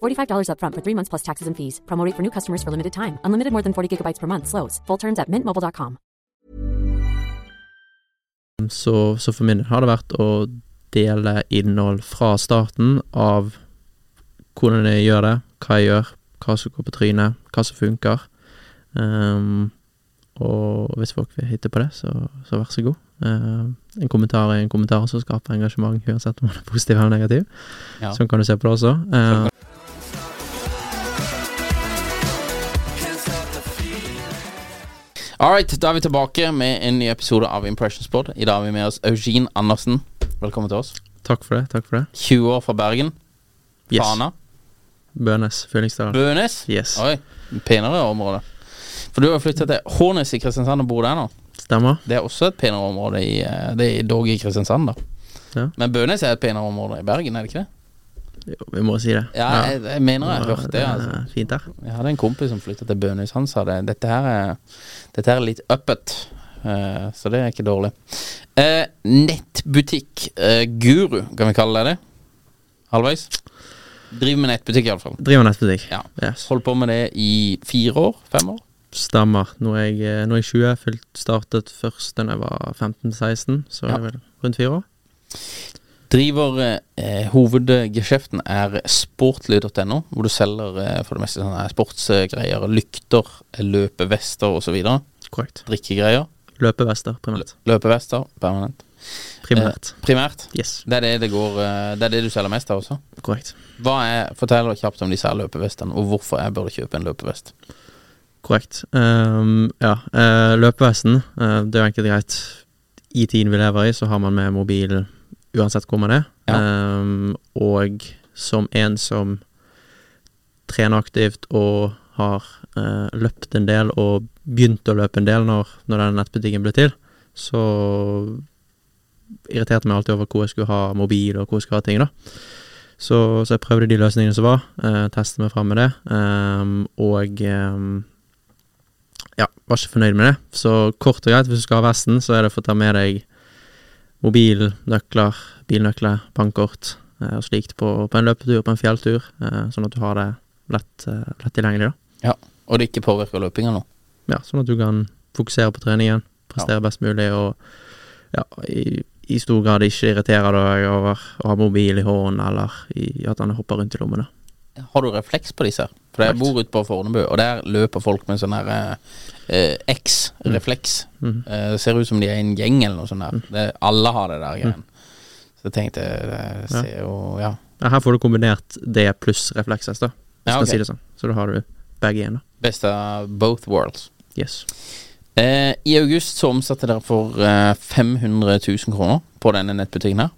$45 upfront for three months plus taxes and fees. Promote for new customers for limited time. Unlimited more than 40 gigabytes per month. Slows. Full terms at mintmobile.com. Så, så for min har det vært å dele innhold fra starten av hvordan jeg gjør det, hva jeg gjør, hva som går på trynet, hva som funker. Um, og hvis folk vil hitte på det, så, så vær så god. Uh, en kommentar er en kommentar som skaper engasjement, uansett om man er positiv eller negativ. Ja. Sånn kan du se på det også. Ehm, All right, da er vi tilbake med en ny episode av Impressionspod. I dag har vi med oss Eugene Andersen. Velkommen til oss. takk for det, takk for det. 20 år fra Bergen. Yes. Fana. Bønes, Fyllingsdalen. Bønes. Yes. Oi, penere område. For du har flytta til Hånes i Kristiansand og bor der nå. Stemmer. Det er også et penere område i eh, Det er dog i Kristiansand, da. Ja. Men Bønes er et penere område i Bergen, er det ikke det? Jo, vi må si det. Ja, jeg, jeg mener jeg har hørt det. altså Fint der. Jeg hadde en kompis som flytta til Bønhus. Han sa det. Dette her er, dette her er litt uppet. Uh, så det er ikke dårlig. Uh, Nettbutikk-guru, guru, kan vi kalle deg det? Halvveis? Driver med nettbutikk, iallfall. Driver nettbutikk. Ja. Yes. Holdt på med det i fire år? Fem år? Stemmer. Nå er jeg, eh, nå er jeg 20. Fylt, startet først da jeg var 15-16, så Ja. rundt fire år. Driver eh, Hovedgeskjeften er sportly.no, hvor du selger eh, for det meste sånne sportsgreier. Lykter, løpevester osv. Korrekt. Drikkegreier. Løpevester, primært. Løpevester permanent. Primært. Eh, primært. Yes, Det er det det går eh, Det er det du selger mest av også. korrekt. Hva er, Fortell kjapt om disse løpevestene, og hvorfor jeg burde kjøpe en løpevest. Korrekt. Um, ja, eh, løpevesten, eh, det er jo enkelt og greit. I tiden vi lever i, så har man med mobil uansett hvor man er. Ja. Um, og som en som trener aktivt og har uh, løpt en del, og begynt å løpe en del når, når den nettbutikken ble til, så irriterte meg alltid over hvor jeg skulle ha mobil, og hvor jeg skulle ha ting, da. Så, så jeg prøvde de løsningene som var, uh, testet meg fram med det, um, og um, ja, var ikke fornøyd med det. Så kort og greit, hvis du skal ha vesten, så er det for å ta med deg mobil, nøkler, bilnøkler, bankkort eh, og slikt på, på en løpetur, på en fjelltur, eh, sånn at du har det lett, eh, lett tilgjengelig, da. Ja, Og det ikke påvirker løpinga nå. Ja, sånn at du kan fokusere på treningen, prestere best mulig, og ja, i, i stor grad ikke irritere deg over å ha mobil i hånden, eller i at han hopper rundt i lommene. Har du refleks på disse? For jeg bor ute på Fornebu, og der løper folk med sånn her eh, eh, X-refleks. Mm. Eh, det ser ut som de er en gjeng eller noe sånt der. Det, alle har det der greien. Så jeg tenkte det ser jo Ja. Ja, her får du kombinert det pluss reflekses, da, Ja, okay. si sånn. Så da har du begge igjen, da. Best av both worlds. Yes. Eh, I august så omsatte dere for eh, 500 000 kroner på denne nettbutikken her.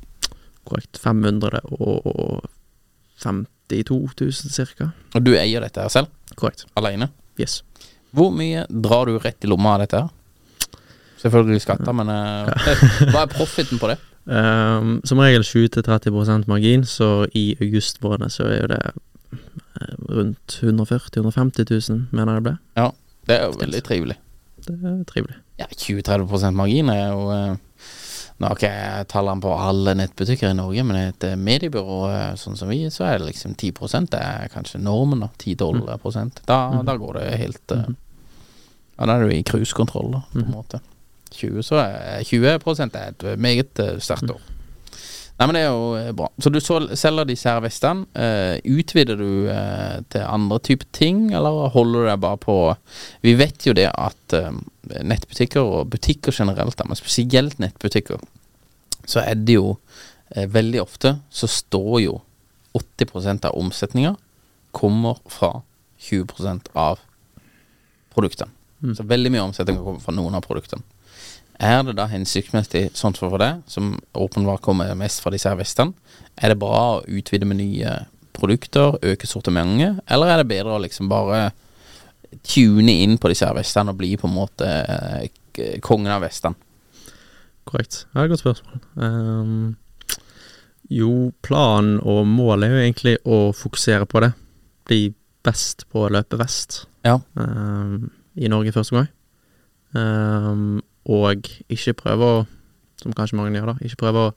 Korrekt. 552 000 cirka. Og du eier dette her selv, Korrekt. alene. Yes. Hvor mye drar du rett i lomma av dette her? Selvfølgelig skatter, men eh, hva er profiten på det? Um, som regel 20-30% margin, så i august måned så er jo det eh, rundt 140 000-150 000, mener jeg det ble. Ja, Det er jo veldig trivelig. Det er trivelig. Ja, 20-30 margin er jo eh, Nå har ikke tallene på alle nettbutikker i Norge, men et eh, mediebyrå eh, sånn som vi, så er det liksom 10 det er kanskje normen. da 10-12 prosent. Da, da går det helt eh, Ja, da er du i cruisekontroll, på en måte. 20, så er 20 er et meget sterkt år. Nei, men det er jo eh, bra. Så du selger disse her vestene. Uh, utvider du uh, til andre typer ting, eller holder du deg bare på Vi vet jo det at uh, nettbutikker og butikker generelt, men spesielt nettbutikker, så er det jo veldig ofte så står jo 80% av omsetninga kommer fra 20% av produktene. Så veldig mye omsetning kommer fra noen av produktene. Er det da hensiktsmessig sånn for deg, som åpenbart kommer mest fra disse her vestene, er det bra å utvide med nye produkter, øke sortimentet, eller er det bedre å liksom bare tune inn på disse her vestene og bli på en måte eh, kongen av vestene? Korrekt. Ja, godt spørsmål. Um, jo, planen og målet er jo egentlig å fokusere på det. Bli best på å løpe vest Ja. um, i Norge første gang. Ehm, og ikke prøve å, som kanskje mange gjør da, ikke prøve å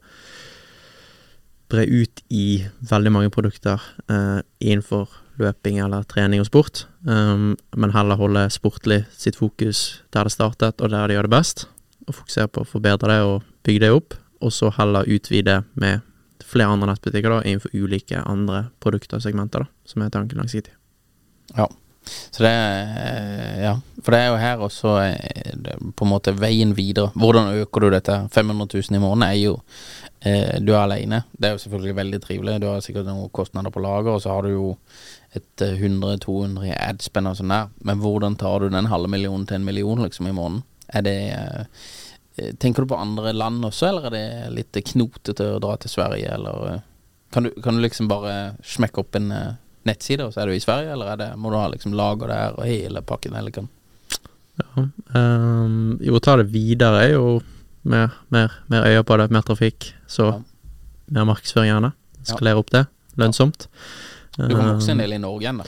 bre ut i veldig mange produkter eh, innenfor løping eller trening og sport, um, men heller holde sportlig sitt fokus der det startet, og der de gjør det best og fokusere på å forbedre det og bygge det opp, og så heller utvide med flere andre nettbutikker da, innenfor ulike andre produkter og segmenter, da, som er tanken langsiktig. Ja. Så det er Ja. For det er jo her også eh, på en måte veien videre. Hvordan øker du dette? 500 000 i måneden er jo eh, Du er alene. Det er jo selvfølgelig veldig trivelig. Du har sikkert noen kostnader på lager, og så har du jo et eh, 100-200 i ad-spenn og sånn der. Men hvordan tar du den halve millionen til en million liksom i måneden? Er det eh, Tenker du på andre land også, eller er det litt knotete å dra til Sverige, eller eh, kan du, kan du liksom bare smekke opp en nettside, og så er du i Sverige, eller er det, må du ha liksom lager der og hele pakken? Eller kan Ja. um, jo, ta det videre er jo mer, mer, mer øye på det, mer trafikk, så Ja. mer markedsføring gjerne. Skalere opp det. Lønnsomt. Du kan vokse en Ehm, del i Norge igjen, da.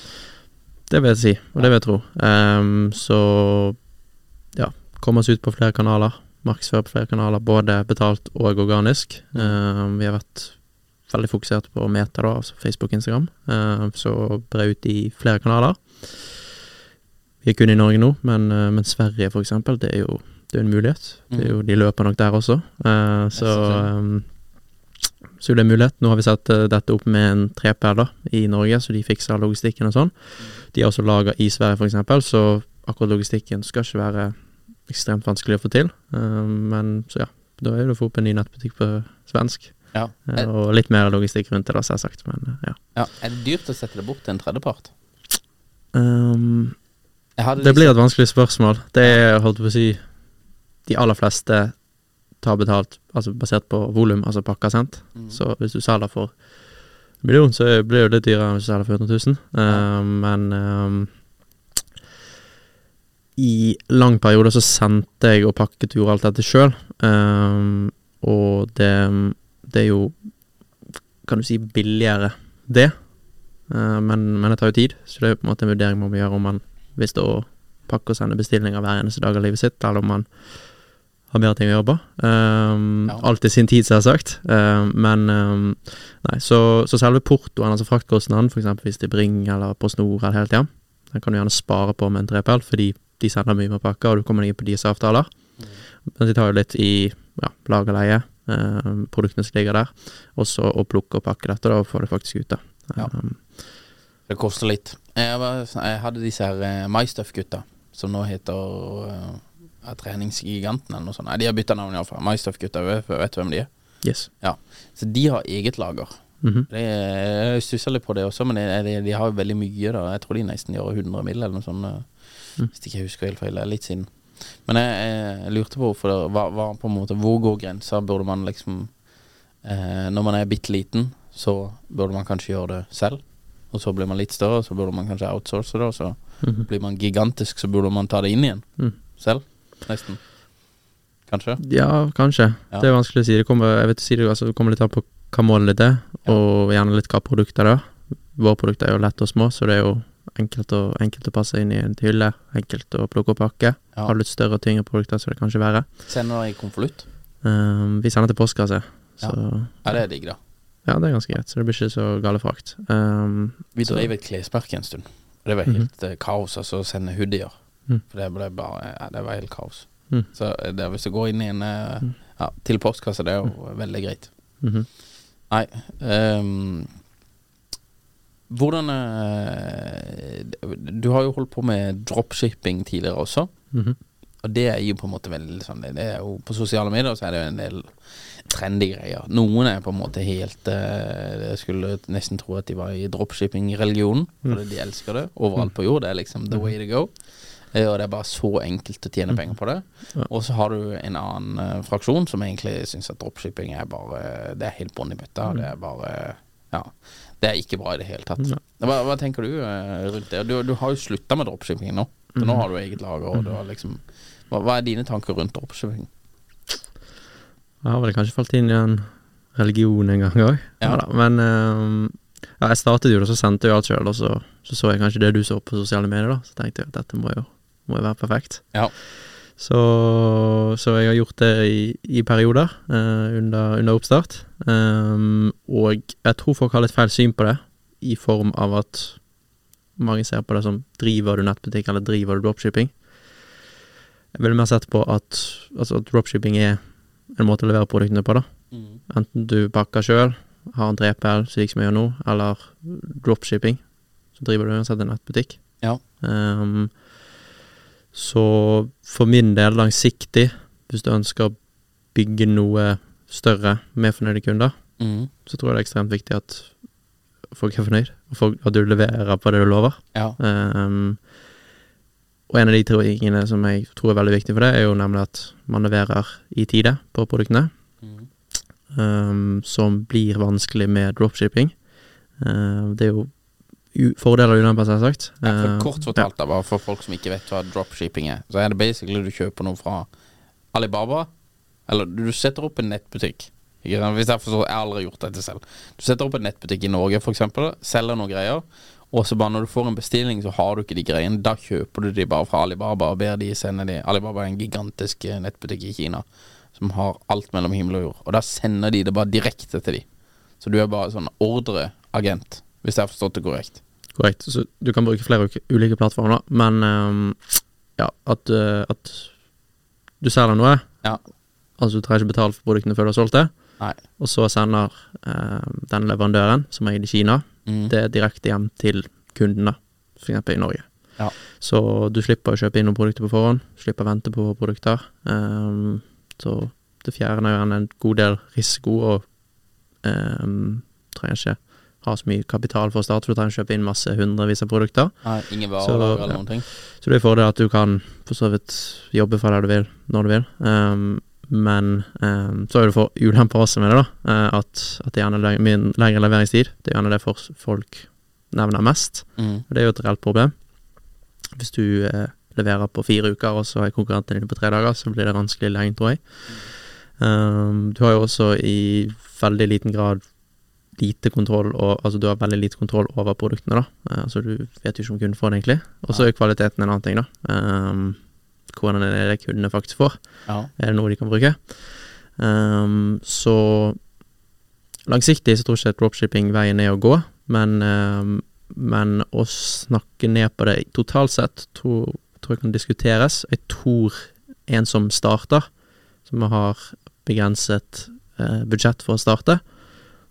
Det vil jeg si, og det vil jeg tro. Um, så ja, komme oss ut på flere kanaler. Markedsføre på flere kanaler, både betalt og organisk. Um, vi har vært veldig fokusert på Meta, da, altså Facebook og Instagram. Ehm, så bre ut i flere kanaler. Vi er kun i Norge nå, men, eh, men Sverige for eksempel, det er jo det er en mulighet. Det er jo, de løper nok der også. Eh, så ehm, så det er mulighet. Nå har vi satt eh, dette opp med en trepæl da, i Norge, så de fikser logistikken og sånn. De er også laga i Sverige, eksempel, så akkurat logistikken skal ikke være ekstremt vanskelig å få til. Eh, men så ja, da er det å få opp en ny nettbutikk på svensk. Ja. Eh, og litt mer logistikk rundt det, da, selvsagt. Men eh, ja. ja. er det dyrt å sette det bort til en tredjepart? Um, Jeg hadde det blir et vanskelig spørsmål. Det er, holdt på å si De aller fleste tar betalt altså basert på volum, altså pakker sendt. Mm. Så hvis du selger for en million, så blir det litt dyrere enn hvis du selger for 100 000. Eh, men um, i lang periode så sendte jeg og pakket og gjorde alt dette sjøl. og det, det er jo kan du si billigere, det. Eh, men, men det tar jo tid, så det er jo på en måte en vurdering man må gjøre om man vil stå og pakke og sende bestillinger hver eneste dag av livet sitt, eller om man har bedre ting å gjøre på. Um, Ja. Alt i sin tid, selvsagt. Um, men um, nei, så, så selve portoen, altså fraktkostnaden, eksempel hvis det er Bring eller på Snor eller hele tida, den kan du gjerne spare på med en 3PL, fordi de sender mye med pakker, og du kommer deg inn på deres avtaler. Men de tar jo litt i ja, lagerleie, um, produktene som ligger der, og så å plukke og pakke dette, da, og få det faktisk ut, da. Ja. Um, Det koster litt. Jeg, var, jeg hadde disse her uh, MyStuff-gutta, som nå heter uh, Treningsgiganten eller noe sånt. Nei, de har bytta navn iallfall. MyStuff-gutta, vet, vet du hvem de er? yes. Ja. Så de har eget lager. Mhm. Det er, jeg stusser litt på det også, men det, de, de har veldig mye, da. Jeg tror de nesten gjør 100 mill. eller noe sånt. Mm. Hvis ikke jeg husker helt feil. Det er litt siden. Men jeg, jeg, lurte på hvorfor det var, var på en måte Hvor går grensa? Burde man liksom eh, Når man er bitte liten, så burde man kanskje gjøre det selv. Og så blir man litt større, så burde man kanskje outsource det. Og så Mhm. blir man gigantisk, så burde man ta det inn igjen Mm. selv. Nesten. Kanskje. Ja, kanskje. Ja. Det er vanskelig å si. Det kommer, jeg vet, si det, altså, det kommer litt an på hva målet ditt er, og gjerne litt hva produkter det er. Våre produkter er jo lette og små, så det er jo enkelt å, enkelt å passe inn i en hylle, enkelt å plukke og pakke. Ja. Har litt større og tyngre produkter, så det kanskje være. Sender dere i konvolutt? Um, vi sender til postkasse, så Ja, det er digg, da. ja, det er ganske greit. Så det blir ikke så gale frakt. Um, Vi drev et klespark en stund. Og det var helt helt -hmm. kaos altså, å sende hoodier. Mm. For det ble bare Ja, det var helt kaos. Mm. Så eh, det, hvis du går inn i en eh, Mm. Ja, til postkasse, det er jo veldig greit. -hmm. Nei ehm, Hvordan eh, Du har jo holdt på med dropshipping tidligere også. Mhm. Og det er jo på en måte veldig sånn Det er jo På sosiale medier så er det jo en del trendy greier. Noen er på en måte helt eh, Jeg skulle nesten tro at de var i dropshipping-religionen. Fordi de elsker det. Overalt på jord. Det er liksom the way to go. Eh, Og det er bare så enkelt å tjene penger på det. Og så har du en annen fraksjon som egentlig syns at dropshipping er bare Det er helt bånn i bøtta. Det er bare Ja. Det er ikke bra i det hele tatt. Hva, hva tenker du eh, rundt det? Du, du har jo slutta med dropshipping nå. Så nå har du eget lager, du har liksom hva, hva er dine tanker rundt dropshipping? Jeg har vel kanskje falt inn i en religion en gang òg. Ja. men um, ja, jeg startet jo det, så sendte jeg alt sjøl, og så, så så jeg kanskje det du så på sosiale medier, da. Så tenkte jeg at dette må jo, må være perfekt. Ja. Så, så jeg har gjort det i, i perioder eh, under, under oppstart. Um, og jeg tror folk har litt feil syn på det, i form av at mange ser på det som driver du nettbutikk, eller driver du dropshipping. Jeg ville mer sett på at, altså at dropshipping er en måte å levere produktene på, da. Enten du pakker sjøl, har en 3PL, slik som jeg gjør nå, eller dropshipping, så driver du uansett en nettbutikk. Ja. Um, så for min del, langsiktig, hvis du ønsker å bygge noe større med fornøyde kunder, Mm. så tror jeg det er ekstremt viktig at folk er fornøyd, og folk, at du leverer på det du lover. Ja. Um, og en av de tingene som jeg tror er veldig viktig for det, er jo nemlig at man leverer i tide på produktene, Mm. um, som blir vanskelig med dropshipping. Uh, det er jo fordeler og ulemper, selvsagt. Ja, for kort fortalt, da, bare for folk som ikke vet hva dropshipping er, så er det basically du kjøper noe fra Alibaba, eller du setter opp en nettbutikk. Hvis jeg forstår, jeg har aldri gjort dette selv. Du setter opp en nettbutikk i Norge, eksempel, selger noen greier, og så bare når du får en bestilling, så har du ikke de greiene. Da kjøper du de bare fra Alibaba og ber de sende de. Alibaba er en gigantisk eh, nettbutikk i Kina som har alt mellom himmel og jord. Og da sender de det bare direkte til de. Så du er bare sånn ordreagent, hvis jeg har forstått det korrekt. Korrekt. Så du kan bruke flere ulike plattformer, men um, ja, at, uh, at du selger noe, Ja. altså du trenger ikke betale for produktene før du har solgt det, Nei. og så sender uh, den leverandøren, som er i Kina, Mm. det direkte hjem til kundene, f.eks. i Norge. Ja. Så du slipper å kjøpe inn noen produkter på forhånd, slipper å vente på produkter. Um, så det fjerner jo en god del risiko, og um, trenger ikke ha så mye kapital for å starte, for du trenger å kjøpe inn masse hundrevis av produkter. Nei, ingen Så, eller ja. noen ting. Så det er fordel at du kan for så vidt jobbe fra der du vil, når du vil. Um, men um, så er det for ulemper også med det, da. eh, at, at det er gjerne leng min- lengre leveringstid. Det er gjerne det for folk nevner mest. Mm. Og det er jo et reelt problem. Hvis du eh, leverer på fire uker, og så er konkurrenten din på tre dager, så blir det vanskelig lenge, tror jeg. Um, du har jo også i veldig liten grad lite kontroll og, Altså du har veldig lite kontroll over produktene, da. Eh, altså du vet jo ikke om kunden får det, egentlig. Og så er kvaliteten en annen ting, da. Um, hvordan er det kundene faktisk får? Ja. Er det noe de kan bruke? Um, så langsiktig så tror jeg ikke dropshipping veien er å gå, men, um, men å snakke ned på det totalt sett tror, tror jeg kan diskuteres. Jeg tror en som starter, som har begrenset eh, budsjett for å starte,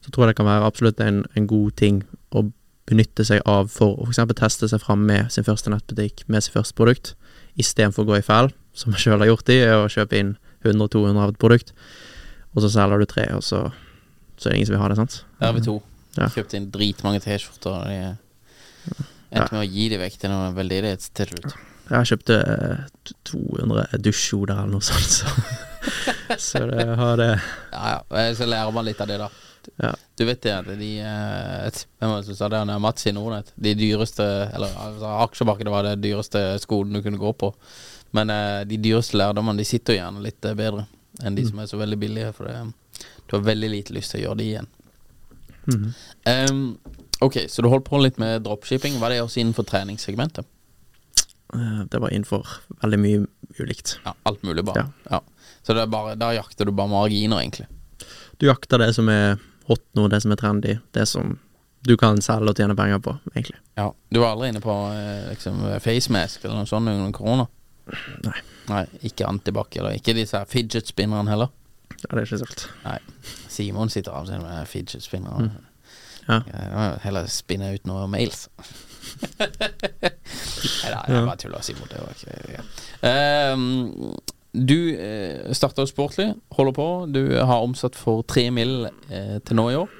så tror jeg det kan være absolutt en, en god ting å benytte seg av for å f.eks. teste seg fram med sin første nettbutikk, med sitt første produkt, istedenfor å gå i fell, som jeg sjøl har gjort i, og kjøpe inn 100-200 av et produkt, og så selger du tre, og så, så er det ingen som vil ha det, sant? Der har vi to. Ja. Kjøpte inn dritmange T-skjorter. og de Endte med å gi de vekk til noen veldedighet til slutt. Jeg kjøpte eh, 200 dusjhoder eller noe sånt, så, så det har det Ja, ja. eh, Så lærer man litt av det, da. Ja. Du vet det at de eh, Hvem var det som sa det? Mats i Nordnett. De dyreste Eller altså, aksjemarkedet var det dyreste skolen du kunne gå på. Men eh, de dyreste lærdommene De sitter jo gjerne litt eh, bedre enn de som er så veldig billige. For det, du har veldig lite lyst til å gjøre de igjen. Mhm. Um, Ok, så du holdt på litt med dropshipping. Var det også innenfor treningssegmentet? Det var innenfor veldig mye ulikt. Ja, alt mulig, bare. Ja. Så det er bare, der jakter du bare marginer, egentlig. Du jakter det som er hot nå, det som er trendy, det som du kan selge og tjene penger på, egentlig. Ja. Du var aldri inne på eh, liksom facemask eller noe sånt under korona? Nei. Nei, ikke antibac, eller ikke disse fidget spinnerne heller? Ja, det er ikke solgt. Nei. Simon sitter av seg med fidget spinnere. Ja. Jeg må heller spinne ut noen mails. Nei da, jeg bare tuller, Simon. Det var ikke ja. Ehm, Du eh, starta jo sportlig, holder på. Du har omsatt for tre mill. Eh, til nå i år.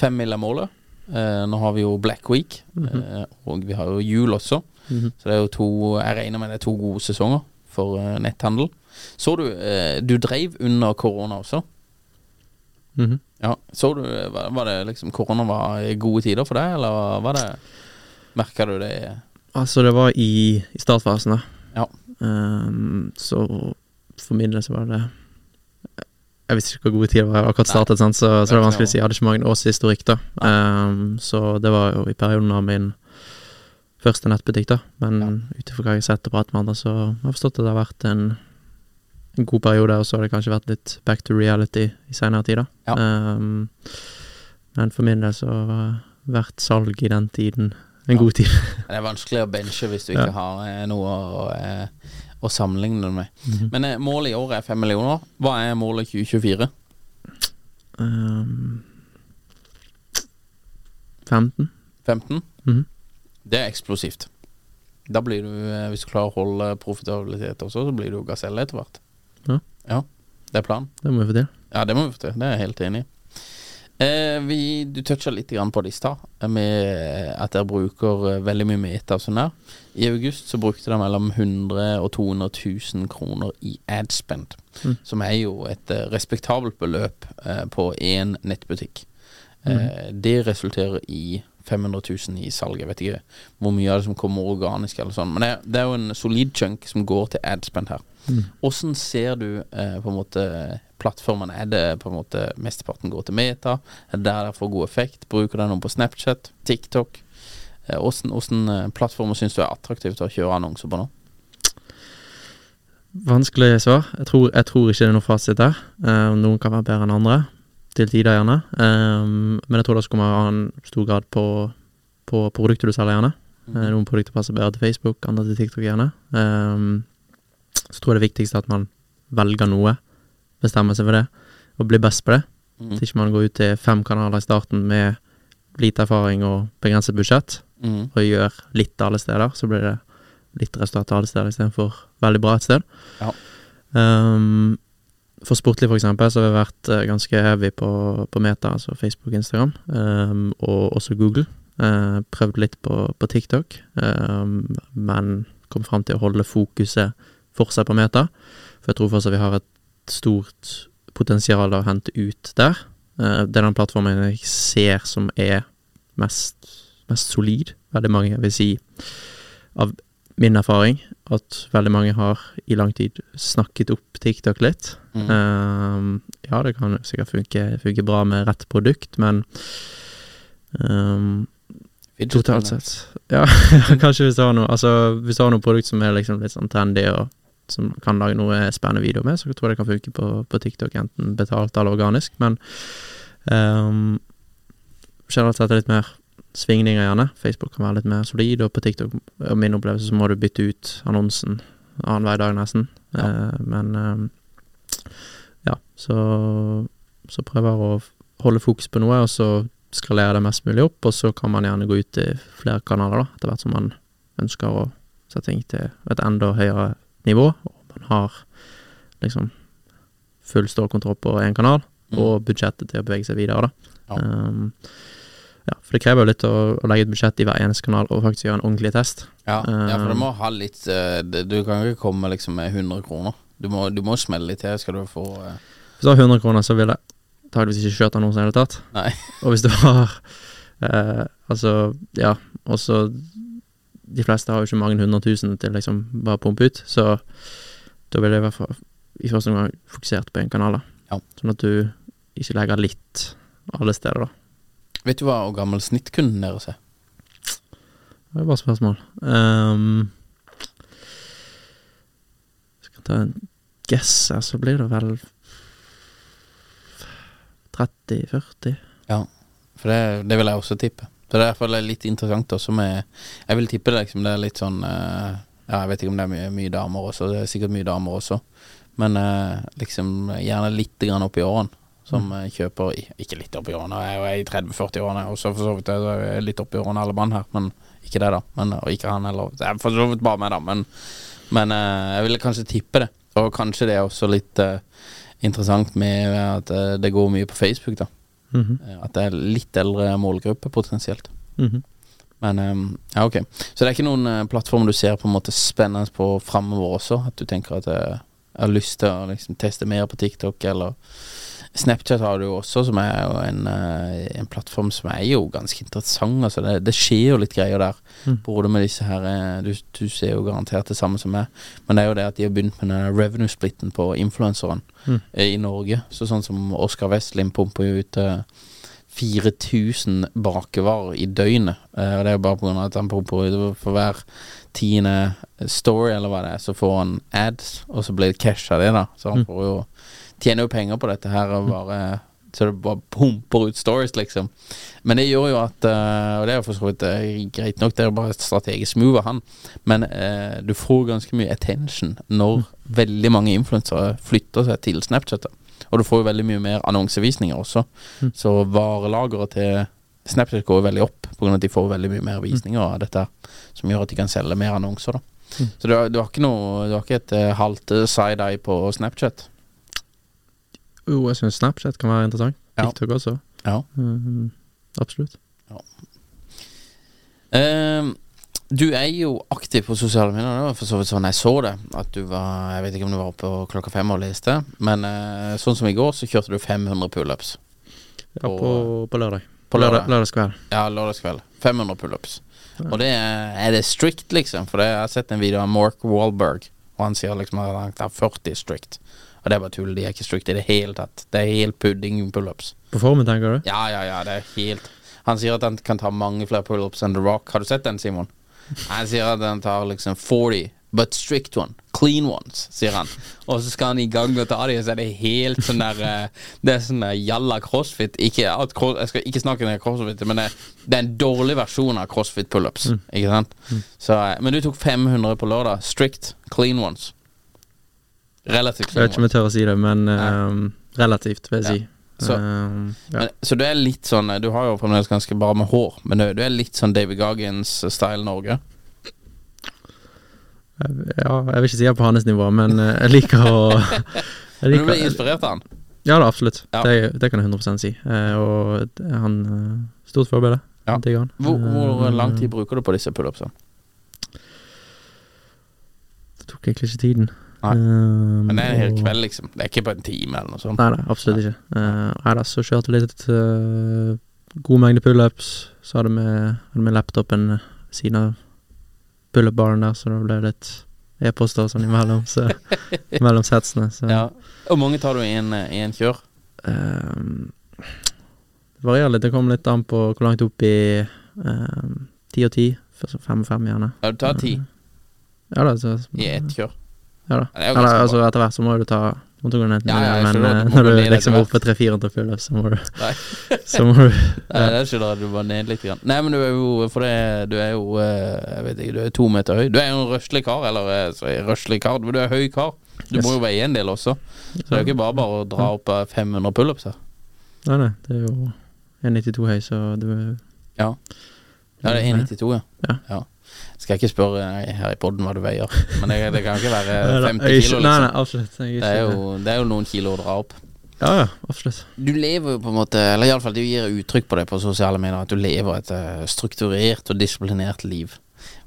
Fem mill. er målet. Eh, nå har vi jo Black Week, eh, og vi har jo jul også. Så det er jo to Jeg regner med det er to gode sesonger for netthandel. Så du Du dreiv under korona også. Mhm. Ja, så du Var var det liksom korona var gode tider for deg, eller var det Merka du det Altså, det var i, i startfasen, da. Ja. Um, så for min del så var det Jeg visste ikke hvor gode tider det var akkurat startet, sant? Så, så det er vanskelig å si. Jeg hadde ikke mange års historikk, da. Um, så det var jo i perioden av min første nettbutikk, da. Men ut ifra hva jeg har sett og pratet med andre, så har jeg forstått at det har vært en, en god periode, og så har det kanskje vært litt back to reality i senere tid, da. Ja. Um, men for min del så har vært salg i den tiden en Ja. god tid. Det er vanskelig å benche hvis du ikke har eh, noe å, eh, å sammenligne det med. Mhm. Men eh, målet i år er fem millioner. Hva er målet 2024? Um, 15? 15? Mhm. Det er eksplosivt. Da blir du, eh, hvis du klarer å holde profitabilitet også, så blir du gaselle etter hvert. Ja. ja. Det er planen. Det må vi få til. Ja, det må vi få til. Det er jeg helt enig i. Eh, vi, du toucha litt på det i stad, eh, med at dere bruker eh, veldig mye meter. og sånn der. I august så brukte dere mellom 100 og 200 000 kroner i adspend, Mm. som er jo et eh, respektabelt beløp eh, på én nettbutikk. Eh, det resulterer i 500 000 i salg. Jeg vet ikke hvor mye av det som kommer organisk, eller sånn men det, det er jo en solid chunk som går til adspend her. Åssen ser du eh, på en måte plattformen? Er det på en måte mesteparten går til Meta? Er det der det får god effekt? Bruker dere noen på Snapchat? TikTok? Eh, Åssen eh, plattformer syns du er attraktivt å kjøre annonser på nå? Vanskelig svar. Jeg tror, jeg tror ikke det er noe fasit der. Eh, noen kan være bedre enn andre, til tider gjerne. Um, men jeg tror det også kommer an stor grad på, på produktet du selger, gjerne. Mm. noen produkter passer bedre til Facebook, andre til TikTok, gjerne. Um, så tror jeg det viktigste er at man velger noe, bestemmer seg for det, og blir best på det. Mm. Så ikke man går ut til fem kanaler i starten med lite erfaring og begrenset budsjett, Mm. og gjør litt alle steder, så blir det litt resultat alle steder istedenfor veldig bra et sted. Ja. Um, for sportlig, for eksempel, så har vi vært eh, ganske heavy på, på Meta, altså Facebook, Instagram, um, og også Google. Uh, prøvd litt på, på TikTok, um, men kom fram til å holde fokuset fortsatt på Meta. For jeg tror fortsatt vi har et stort potensial å hente ut der. Uh, det er den plattformen jeg ser som er mest, mest solid. Veldig mange, vil si, av min erfaring, at veldig mange har i lang tid snakket opp TikTok litt. Mm. Um, ja, det kan sikkert funke, funke bra med rett produkt, men um, totalt sett Ja, kanskje hvis du har noe Altså, hvis du har noe produkt som er liksom litt sånn trendy, og som kan lage noe spennende video med, så tror jeg det kan funke på, på TikTok, enten betalt eller organisk, men um, generelt sett litt mer svingninger, gjerne. Facebook kan være litt mer solid, og på TikTok, og min opplevelse, så må du bytte ut annonsen annenhver dag, nesten. Ja. Eh, men eh, ja, så, så prøver jeg å holde fokus på noe, og så skalere det mest mulig opp, og så kan man gjerne gå ut i flere kanaler, da, etter hvert som man ønsker å sette ting til et enda høyere nivå, og man har liksom full stålkontroll på én kanal, Mm. og budsjettet til å bevege seg videre, da. Ja. Um, ja, for det krever jo litt å, å legge et budsjett i hver eneste kanal, og faktisk gjøre en ordentlig test. Ja, ja, for det Um, må ha litt eh, Du kan ikke komme liksom med 100 kroner. Du må, du må smelle litt til, skal du få uh... Hvis du har 100 kroner, så vil jeg antakeligvis ikke kjørt annonsen i det hele tatt. Nei. Og hvis du har eh, Altså, ja, og så De fleste har jo ikke mange hundre tusen til liksom bare å pumpe ut, så da ville jeg i hvert fall i første omgang fokusert på én kanal, da. Ja. Sånn at du ikke legger litt alle steder, da. Vet du hva hvor gammel snittkunden deres er? Det er bare spørsmål. Um, skal ta en guess her, så blir det vel 30-40. Ja, for det, det vil jeg også tippe. Så det er i hvert fall litt interessant også med Jeg vil tippe det liksom det er litt sånn eh, Ja, jeg vet ikke om det er mye, mye damer også, det er sikkert mye damer også, men eh, liksom gjerne litt grann opp i årene. Som mm. kjøper i- Ikke litt opp i årene, jeg er i 30-40-årene, og så for så vidt er jeg litt opp i årene alle mann her, men ikke det, da. Men, og ikke han heller. Det er for så vidt bare meg, da, men, men eh, jeg ville kanskje tippe det. Og kanskje det er også litt uh, interessant med at det går mye på Facebook, da. Mm -hmm. At det er litt eldre målgruppe potensielt. mhm. Men ehm, ja, ok. Så det er ikke noen eh, plattform du ser på en måte spennende på framover også? At du tenker at eh, jeg har lyst til å liksom, teste mer på TikTok, eller Snapchat har du jo også, som er jo en, eh, en plattform som er jo ganske interessant. Altså det, det skjer jo litt greier der. Mm. Både med disse her eh, du, du ser jo garantert det samme som meg, men det er jo det at de har begynt med den revenue-splitten på influenseren Mm. eh, i Norge. Så sånn som Oskar Westlin pumper jo ut eh, 4000 bakevarer i døgnet. Og det er jo bare pga. at han pumper ut for hver tiende story, eller hva det er, så får han ads, og så blir det cash av det, da. Så han Mm. får jo tjener jo penger på dette her, og bare så det bare pumper ut stories, liksom. Men det gjør jo at uh, Og det er for så vidt uh, greit nok, det er jo bare et strategisk move av han, men uh, du får ganske mye attention når veldig mange influensere flytter seg til Snapchat. Og du får jo veldig mye mer annonsevisninger også. Mm. Så varelageret til Snapchat går veldig opp pga. at de får veldig mye mer visninger av dette, som gjør at de kan selge mer annonser. da Mm. Så du har, du har ikke noe Du har ikke et halvt side-eye på Snapchat? Jo, jeg syns Snapchat kan være interessant. Ja. TikTok også. Ja. Mm, absolutt. Ehm, du er jo aktiv på sosiale medier. Det var for så vidt sånn jeg så det. At du var Jeg vet ikke om du var oppe klokka fem og leste, men uh, sånn som i går, så kjørte du 500 pullups. Ja, På- på, lørdag. på lørdag. Lørdagskveld. Ja, lørdagskveld. 500 pullups. Ja. Og det er, er det strict, liksom? For det, jeg har sett en video av Mark Wahlberg, og han sier liksom at han er 40 strict. Og det er bare tull. De er ikke strict i det hele tatt. Det er helt pudding pullups. På formen, tenker du? Ja, ja, ja, det er helt Han sier at han kan ta mange flere pullups enn The Rock. Har du sett den, Simon? Han sier at han tar liksom 40, but strict one. Clean ones, sier han. Og så skal han i gang med å ta dem, så er det helt sånn der eh, Det er sånn der jalla crossfit. Ikke cross, Jeg skal ikke snakke om crossfit, men det, det er en dårlig versjon av crossfit pullups. Ikke sant? Så, eh, men du tok 500 på lørdag. Strict, clean ones. Relativt Jeg vet ikke om jeg tør å si det, men ehm, relativt, vil jeg si. Så- um, ja. Men, så du er litt sånn Du har jo fremdeles ganske bra med hår, men du, du er litt sånn David Goggins-style Norge. ja, jeg vil ikke si jeg er på hans nivå, men eh, jeg liker å jeg Men du ble inspirert av han. Ja da, absolutt. Ja. Det, det kan jeg 100 si. Eh, og han eh, Stort forbilde. Ja. Digger han. Hvor, hvor Eh, lang tid bruker du på disse pullupsene? Det tok egentlig ikke tiden. Nei. Ehm, Men det er en hel kveld, liksom. Det er ikke på en time eller noe sånt. Nei, nei, absolutt ikke. Uh, nei da, så kjørte vi litt uh, god mengde pullups. Så hadde vi hadde vi laptopen ved siden av pullup-baren der, så det ble litt e-poster og sånn imellom, så, mellom setsene. Så Ja. Hvor mange tar du i en, i en kjør? Um, det varierer litt. Det kommer litt an på hvor langt opp i ehm, ti og ti. for så Fem og fem, gjerne. Ja, du tar ti Ja da, så i ett kjør. Ja da. Ja, er Eller, altså, etter hvert så må du ta må du gå ned Ja, ja, men eh, du når du liksom er oppe på 300-400 pullups, så må du Nei. Så må du Nei, det skjønner jeg. Du var ned litt. Grann. Nei, men du er jo For det, du er jo eh, Jeg vet ikke, du er to meter høy. Du er jo en røslig kar, eller eh, røslig kar. Men du er høy kar. Du Yes. må jo veie en del også. Så det er jo ikke bare bare å dra opp eh, 500 pullups her. Nei, nei, det er jo 1,92 høy, så du Ja. Ja, det er 1,92, ja. Ja. Skal jeg ikke spørre eh, her i poden hva du veier, men det, det kan ikke være Nei, nei, 50 kilo, kilo, Nei, nei, liksom. absolutt. Det er, jo, det er jo noen kilo å dra opp. Ja, ja, absolutt. Du lever jo på en måte Eller iallfall du gir uttrykk på det på sosiale medier, at du lever et eh, strukturert og disiplinert liv.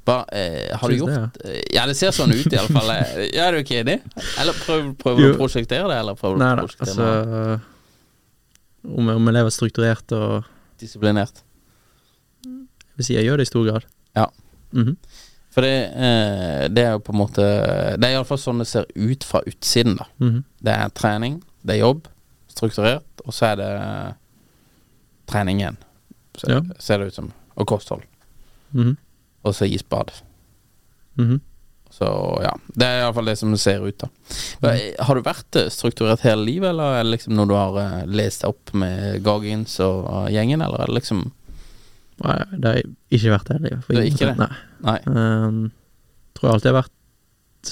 Hva, eh, har du gjort det, gjort eh, Ja, det ser sånn ut, iallfall. Ja, er du ikke enig? Eller prøv, prøver du å prosjektere det, eller prøver du å prosjektere altså det? Om jeg, om jeg lever strukturert og disiplinert? Jeg vil si jeg gjør det i stor grad. Ja. Mhm. For det, eh, det er jo på en måte Det er iallfall sånn det ser ut fra utsiden, da. Mhm. Det er trening, det er jobb, strukturert, og så er det trening igjen. ser, Ja. ser det ut som. Og kosthold. Mhm. Og så isbad. Mhm. Så ja, det er iallfall det som ser ut, da. Eh, Har du vært eh, strukturert hele livet, eller er det liksom noe du har eh, lest opp med Goggins og eh, gjengen, eller er det liksom Nei, det har ikke vært for Det er ikke det? Nei. Nei. Um, tror jeg alltid har vært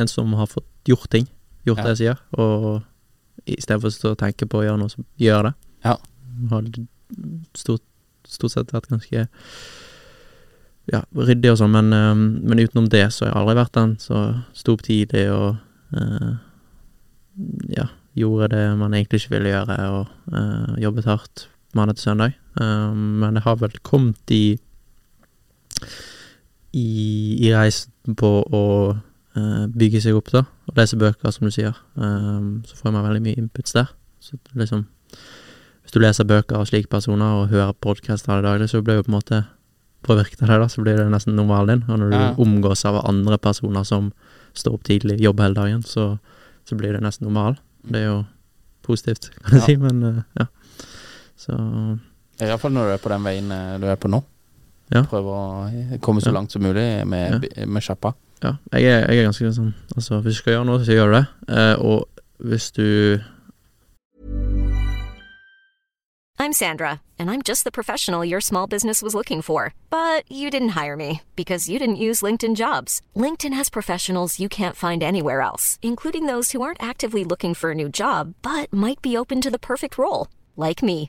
en som har fått gjort ting. Gjort Ja. det jeg sier. Og i stedet for å tenke på å gjøre noe, så gjør det. Ja. Har stort, stort sett vært ganske ja, ryddig og sånn, men, um, men utenom det så har jeg aldri vært den som sto opp tidlig og uh, ja, gjorde det man egentlig ikke ville gjøre, og uh, jobbet hardt mandag til søndag. Ehm, men det har vel kommet i i, i reisen på å uh, bygge seg opp, da, og lese bøker, som du sier. Um, så får man veldig mye inputs der. Så liksom Hvis du leser bøker av slike personer og hører podkast alle daglig, så blir jo på en måte påvirket av det, da, så blir det nesten normalen din. Og når du Ja. omgås av andre personer som står opp tidlig, jobber hele dagen, så, så blir det nesten normal. Det er jo positivt, kan jeg Ja. si, men uh, ja. Så Iallfall når du er på den veien eh, du er på nå. Ja. Prøve å eh, komme så Ja. langt som mulig med, Ja. med sjappa. Ja, jeg er, jeg er ganske sånn Altså, hvis du skal gjøre noe, så gjør du det. Eh, og hvis du I'm Sandra, and I'm just the professional your small business was looking for. But you didn't hire me because you didn't use LinkedIn jobs. LinkedIn has professionals you can't find anywhere else, including those who aren't actively looking for a new job but might be open to the perfect role, like me.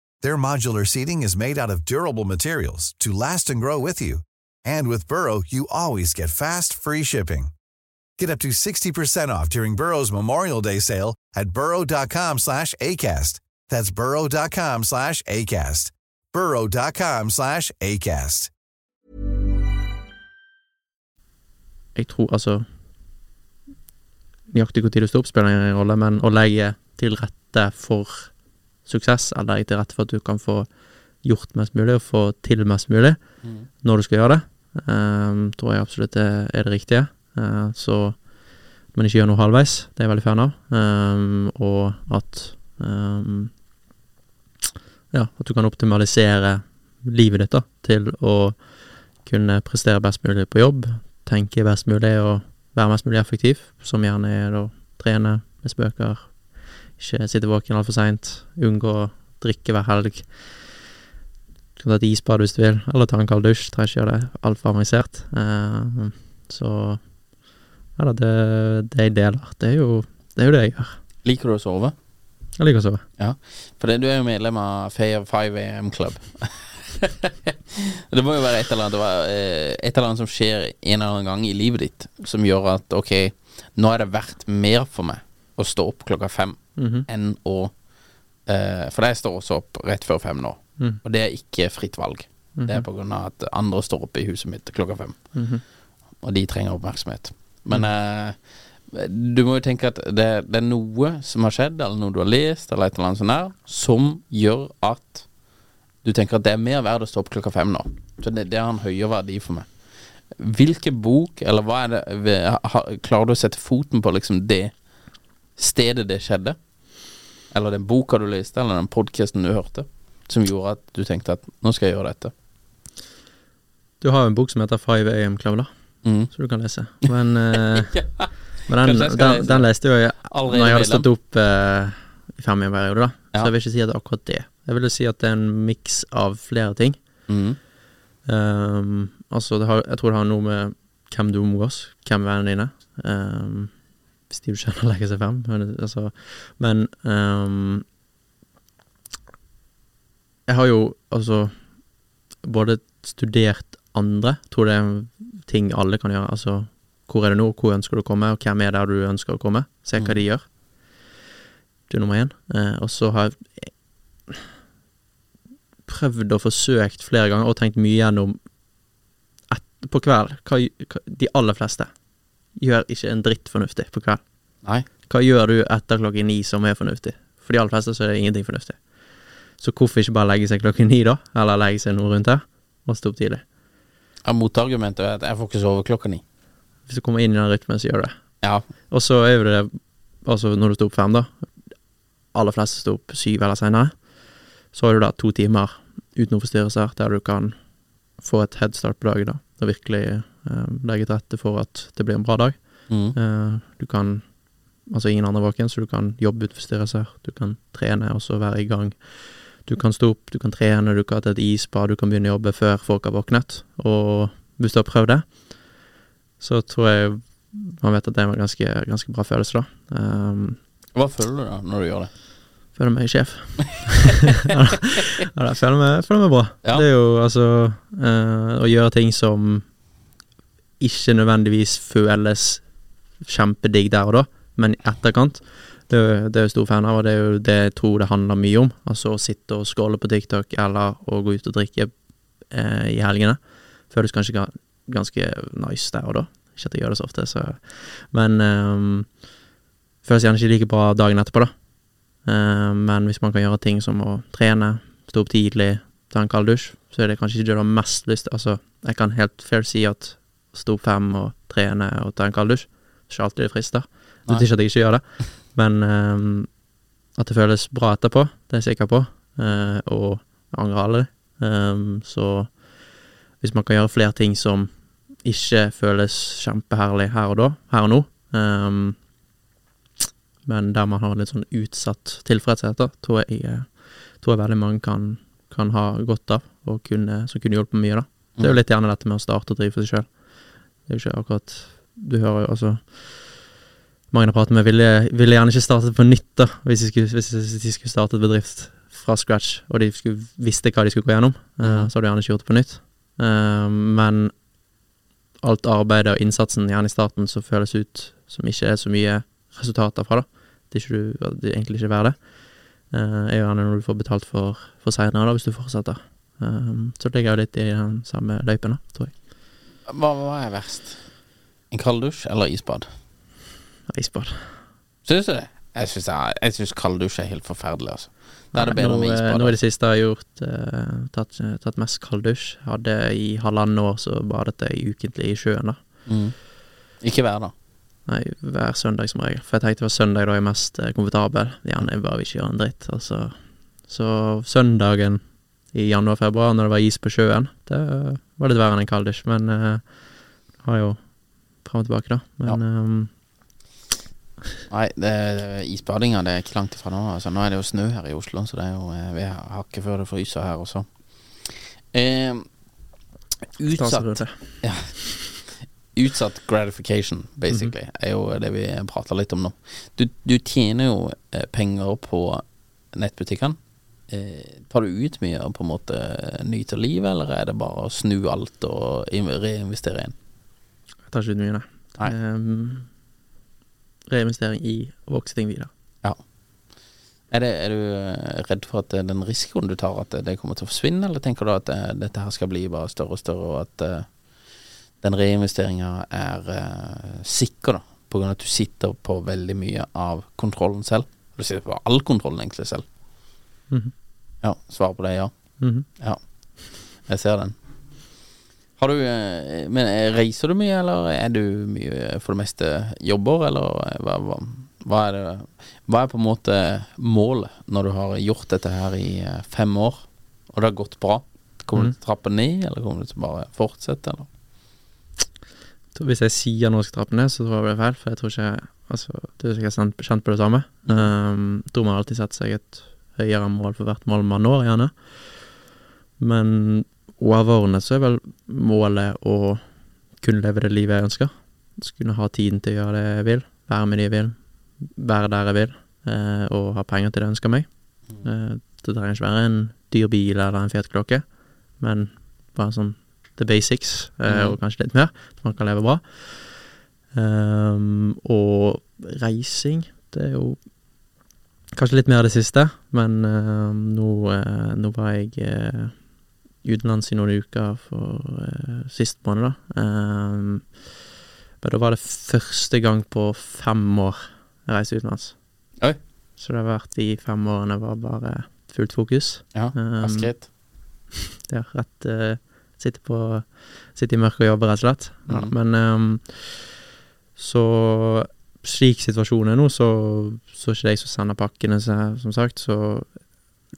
Their modular seating is made out of durable materials to last and grow with you. And with Burrow, you always get fast, free shipping. Get up to 60% off during Burrow's Memorial Day sale at burrow.com slash ACAST. That's burrow.com slash ACAST. burrow.com slash ACAST. Jeg tror altså Nøyaktig når du står opp, spiller ingen rolle, men å legge til rette for suksess, eller legge til rette for at du kan få gjort mest mulig, og få til mest mulig når du skal gjøre det, um, tror jeg absolutt det er det riktige. Uh, så at man ikke gjør noe halvveis, det er jeg veldig fan av. Um, og at um, Ja, at du kan optimalisere livet ditt da, til å kunne prestere best mulig på jobb, tenke best mulig og være mest mulig effektiv, som gjerne er å trene, lese bøker, ikke sitte våken altfor seint, unngå å drikke hver helg. Du kan ta et isbad hvis du vil, eller ta en kald dusj, trenger ikke gjøre det altfor avansert. Eh, så ja da, det, det jeg deler, det er jo det, er jo det jeg gjør. Liker du å sove? Jeg liker å sove. Ja. For det, du er jo medlem av Fair 5 AM Club. det må jo være et eller, annet, eh, et eller annet som skjer en eller annen gang i livet ditt, som gjør at ok, nå er det verdt mer for meg å stå opp klokka fem Mhm. enn å eh, For jeg står også opp rett før fem nå, Mm. og det er ikke fritt valg. Det Mhm. er på grunn av at andre står oppe i huset mitt klokka fem, -hmm. og de trenger oppmerksomhet. Men eh, du må jo tenke at det, det er noe som har skjedd, eller noe du har lest, eller et eller annet sånt der, som gjør at du tenker at det er mer verdt å stå opp klokka fem nå. Så det, det har en høyere verdi for meg. Hvilken bok, eller hva er det Klarer du å sette foten på liksom det stedet det skjedde? Eller den boka du leste, eller den podkasten du hørte, som gjorde at du tenkte at nå skal jeg gjøre dette? Du har jo en bok som heter 5 AM da, Mm. så du kan lese. Men, ja. men den, den, lese den leste jo jeg Allerede når jeg hadde stått opp eh, i fem i en periode, da. Ja. Så jeg vil ikke si at det er akkurat det. Jeg vil si at det er en miks av flere ting. Mm. Um, altså, det har, jeg tror det har noe med hvem du omgås, hvem vennene dine. Ehm, hvis du kjenner legger seg fem. Men, altså, men um, Jeg har jo altså både studert andre, tror det er ting alle kan gjøre. Altså, hvor er det nå, hvor ønsker du å komme, og hvem er der du ønsker å komme? Se hva Mm. de gjør. Det er nummer én. Eh, og så har jeg prøvd og forsøkt flere ganger og tenkt mye gjennom på kveld hva, hva, De aller fleste gjør ikke en dritt fornuftig på kveld. Nei. Hva gjør du etter klokken ni som er fornuftig? For de aller fleste så er det ingenting fornuftig. Så hvorfor ikke bare legge seg klokken ni, da? Eller legge seg noe rundt her, og stå opp tidlig? Ja, Motargumentet er at jeg får ikke sove klokka ni. Hvis du kommer inn i den rytmen, så gjør du det. Ja. Og så er jo det Altså, når du står opp fem, da Aller fleste står opp syv eller senere. Så har du da to timer uten noen forstyrrelser, der du kan få et headstart på dagen, da. Og virkelig eh, legge til rette for at det blir en bra dag. Mm. Eh, du kan Altså ingen andre våken, så du kan jobbe uten forstyrrelser. Du kan trene og så være i gang. Du kan stå opp, du kan trene, du kan ta et isbad, du kan begynne å jobbe før folk har våknet. Og hvis du har prøvd det, så tror jeg man vet at det er en ganske, ganske bra følelse, da. Um, Hva føler du da når du gjør det? Føler meg sjef. ja, da, føler meg, føler meg bra. Ja. Det er jo altså uh, å gjøre ting som ikke nødvendigvis føles kjempedigg der og da, men i etterkant. Det jo- det er jeg stor fan av, og det er jo det jeg tror det handler mye om. Altså å sitte og skåle på TikTok, eller å gå ut og drikke eh, i helgene. Føles kanskje ga- ganske nice der og da. Ikke at jeg gjør det så ofte, så Men um, føles gjerne ikke like bra dagen etterpå, da. Eh, men hvis man kan gjøre ting som å trene, stå opp tidlig, ta en kald dusj, så er det kanskje ikke det du har mest lyst til. Altså, jeg kan helt fair si at stå opp fem og trene og ta en kald dusj, ikke alltid det frister. Det betyr ikke at jeg ikke gjør det, men um, at det føles bra etterpå, det er jeg sikker på, uh, og jeg angrer aldri. Um, så hvis man kan gjøre flere ting som ikke føles kjempeherlig her og da, her og nå, eh, men der man har litt sånn utsatt tilfredshet, tror jeg, eh, tror jeg veldig mange kan, kan ha godt av, og kunne, som kunne hjulpet mye, da. Det er jo litt gjerne dette med å starte og drive for seg sjøl. Det er jo ikke akkurat Du hører jo altså Mange jeg prater med, ville, ville gjerne ikke startet på nytt, da, hvis de skulle, hvis de skulle startet bedrift fra scratch, og de skulle, visste hva de skulle gå gjennom. Mhm. så hadde de gjerne ikke gjort det på nytt. Uh, men alt arbeidet og innsatsen, gjerne i starten, som føles ut som ikke er så mye resultater fra, da. Det er, ikke du, det er egentlig ikke verdt det. Uh, er jo gjerne når du får betalt for, for seinere, da, hvis du fortsetter. Um, så det ligger jo litt i den samme løypen, da, tror jeg. Hva, hva er verst? En kald dusj eller isbad? Isbad. Syns du det? Jeg syns, jeg syns kald dusj er helt forferdelig, altså. Da er det bedre nå, med eh, isbad. Nå i det siste har jeg gjort eh, tatt, tatt mest kald dusj. Hadde i halvannet år så badet jeg ukentlig i sjøen, da. Mm. Ikke hver dag. Nei, hver søndag som regel. For jeg tenkte det var søndag da jeg er mest eh, komfortabel. Gjerne bare vil ikke gjøre en dritt. Altså. Så søndagen i januar-februar, når det var is på sjøen, det var litt verre enn en kalddusj. Men uh, har jo fram og tilbake, da. Men ehm, Nei, det, isbadinga det er ikke langt ifra nå. Altså, nå er det jo snø her i Oslo, så det er jo eh, Vi har hakket før det fryser her også. Eh, utsatt, det? Utsatt gratification, basically, er jo det vi prater litt om nå. Du, du tjener jo eh, penger på nettbutikkene. Eh, tar du ut mye og på en måte nyter livet, eller er det bare å snu alt og reinvestere inn? Jeg tar ikke ut mye, nei. Nei. Um, reinvestering i å vokse ting videre. Er, det, er du redd for at eh, den risikoen du tar, at det kommer til å forsvinne, eller tenker du at dette her skal bli bare større og større, og at den reinvesteringa er eh, sikker, da, på grunn av at du sitter på veldig mye av kontrollen selv? Du sitter på all kontrollen egentlig selv. Mhm. Ja, svaret på det er ja. Mhm. Ja, jeg ser den. Har du eh, Men eh, reiser du mye, eller er du mye for det meste jobber, eller eh, hva, hva, hva er det Hva er på en måte målet når du har gjort dette her i fem år, og det har gått bra? Kommer du Mhm. til å trappe ned, eller kommer du til å bare fortsette, eller? Hvis jeg sier nå skal trappe ned, så tror jeg det blir feil, for jeg tror ikke Altså, du er sikkert kjent- kjent på det samme. Um, tror man alltid setter seg et høyere mål for hvert mål man når, gjerne. Men overordnet så er vel målet å kunne leve det livet jeg ønsker. Skulle kunne ha tiden til å gjøre det jeg vil, være med de jeg vil, være der jeg vil, eh, og ha penger til det jeg ønsker meg. Eh, det trenger ikke være en dyr bil eller en fet klokke, men bare sånn the basics, Mhm. og kanskje litt mer, så man kan leve bra. Um, og reising, det er jo kanskje litt mer det siste, men uh, nå, uh, nå var jeg uh, utenlands i noen uker for sist måned, da. Um, men da var det første gang på fem år jeg reiste utenlands. Oi. Så det har vært de fem årene var bare fullt fokus. Ja, Um, Askrit. Det er rett Sitte på Sitte i mørket og jobbe, rett og slett. Ja, Mhm. men um, så slik situasjonen er nå, så, så er ikke det jeg som sender pakkene, så, som sagt. Så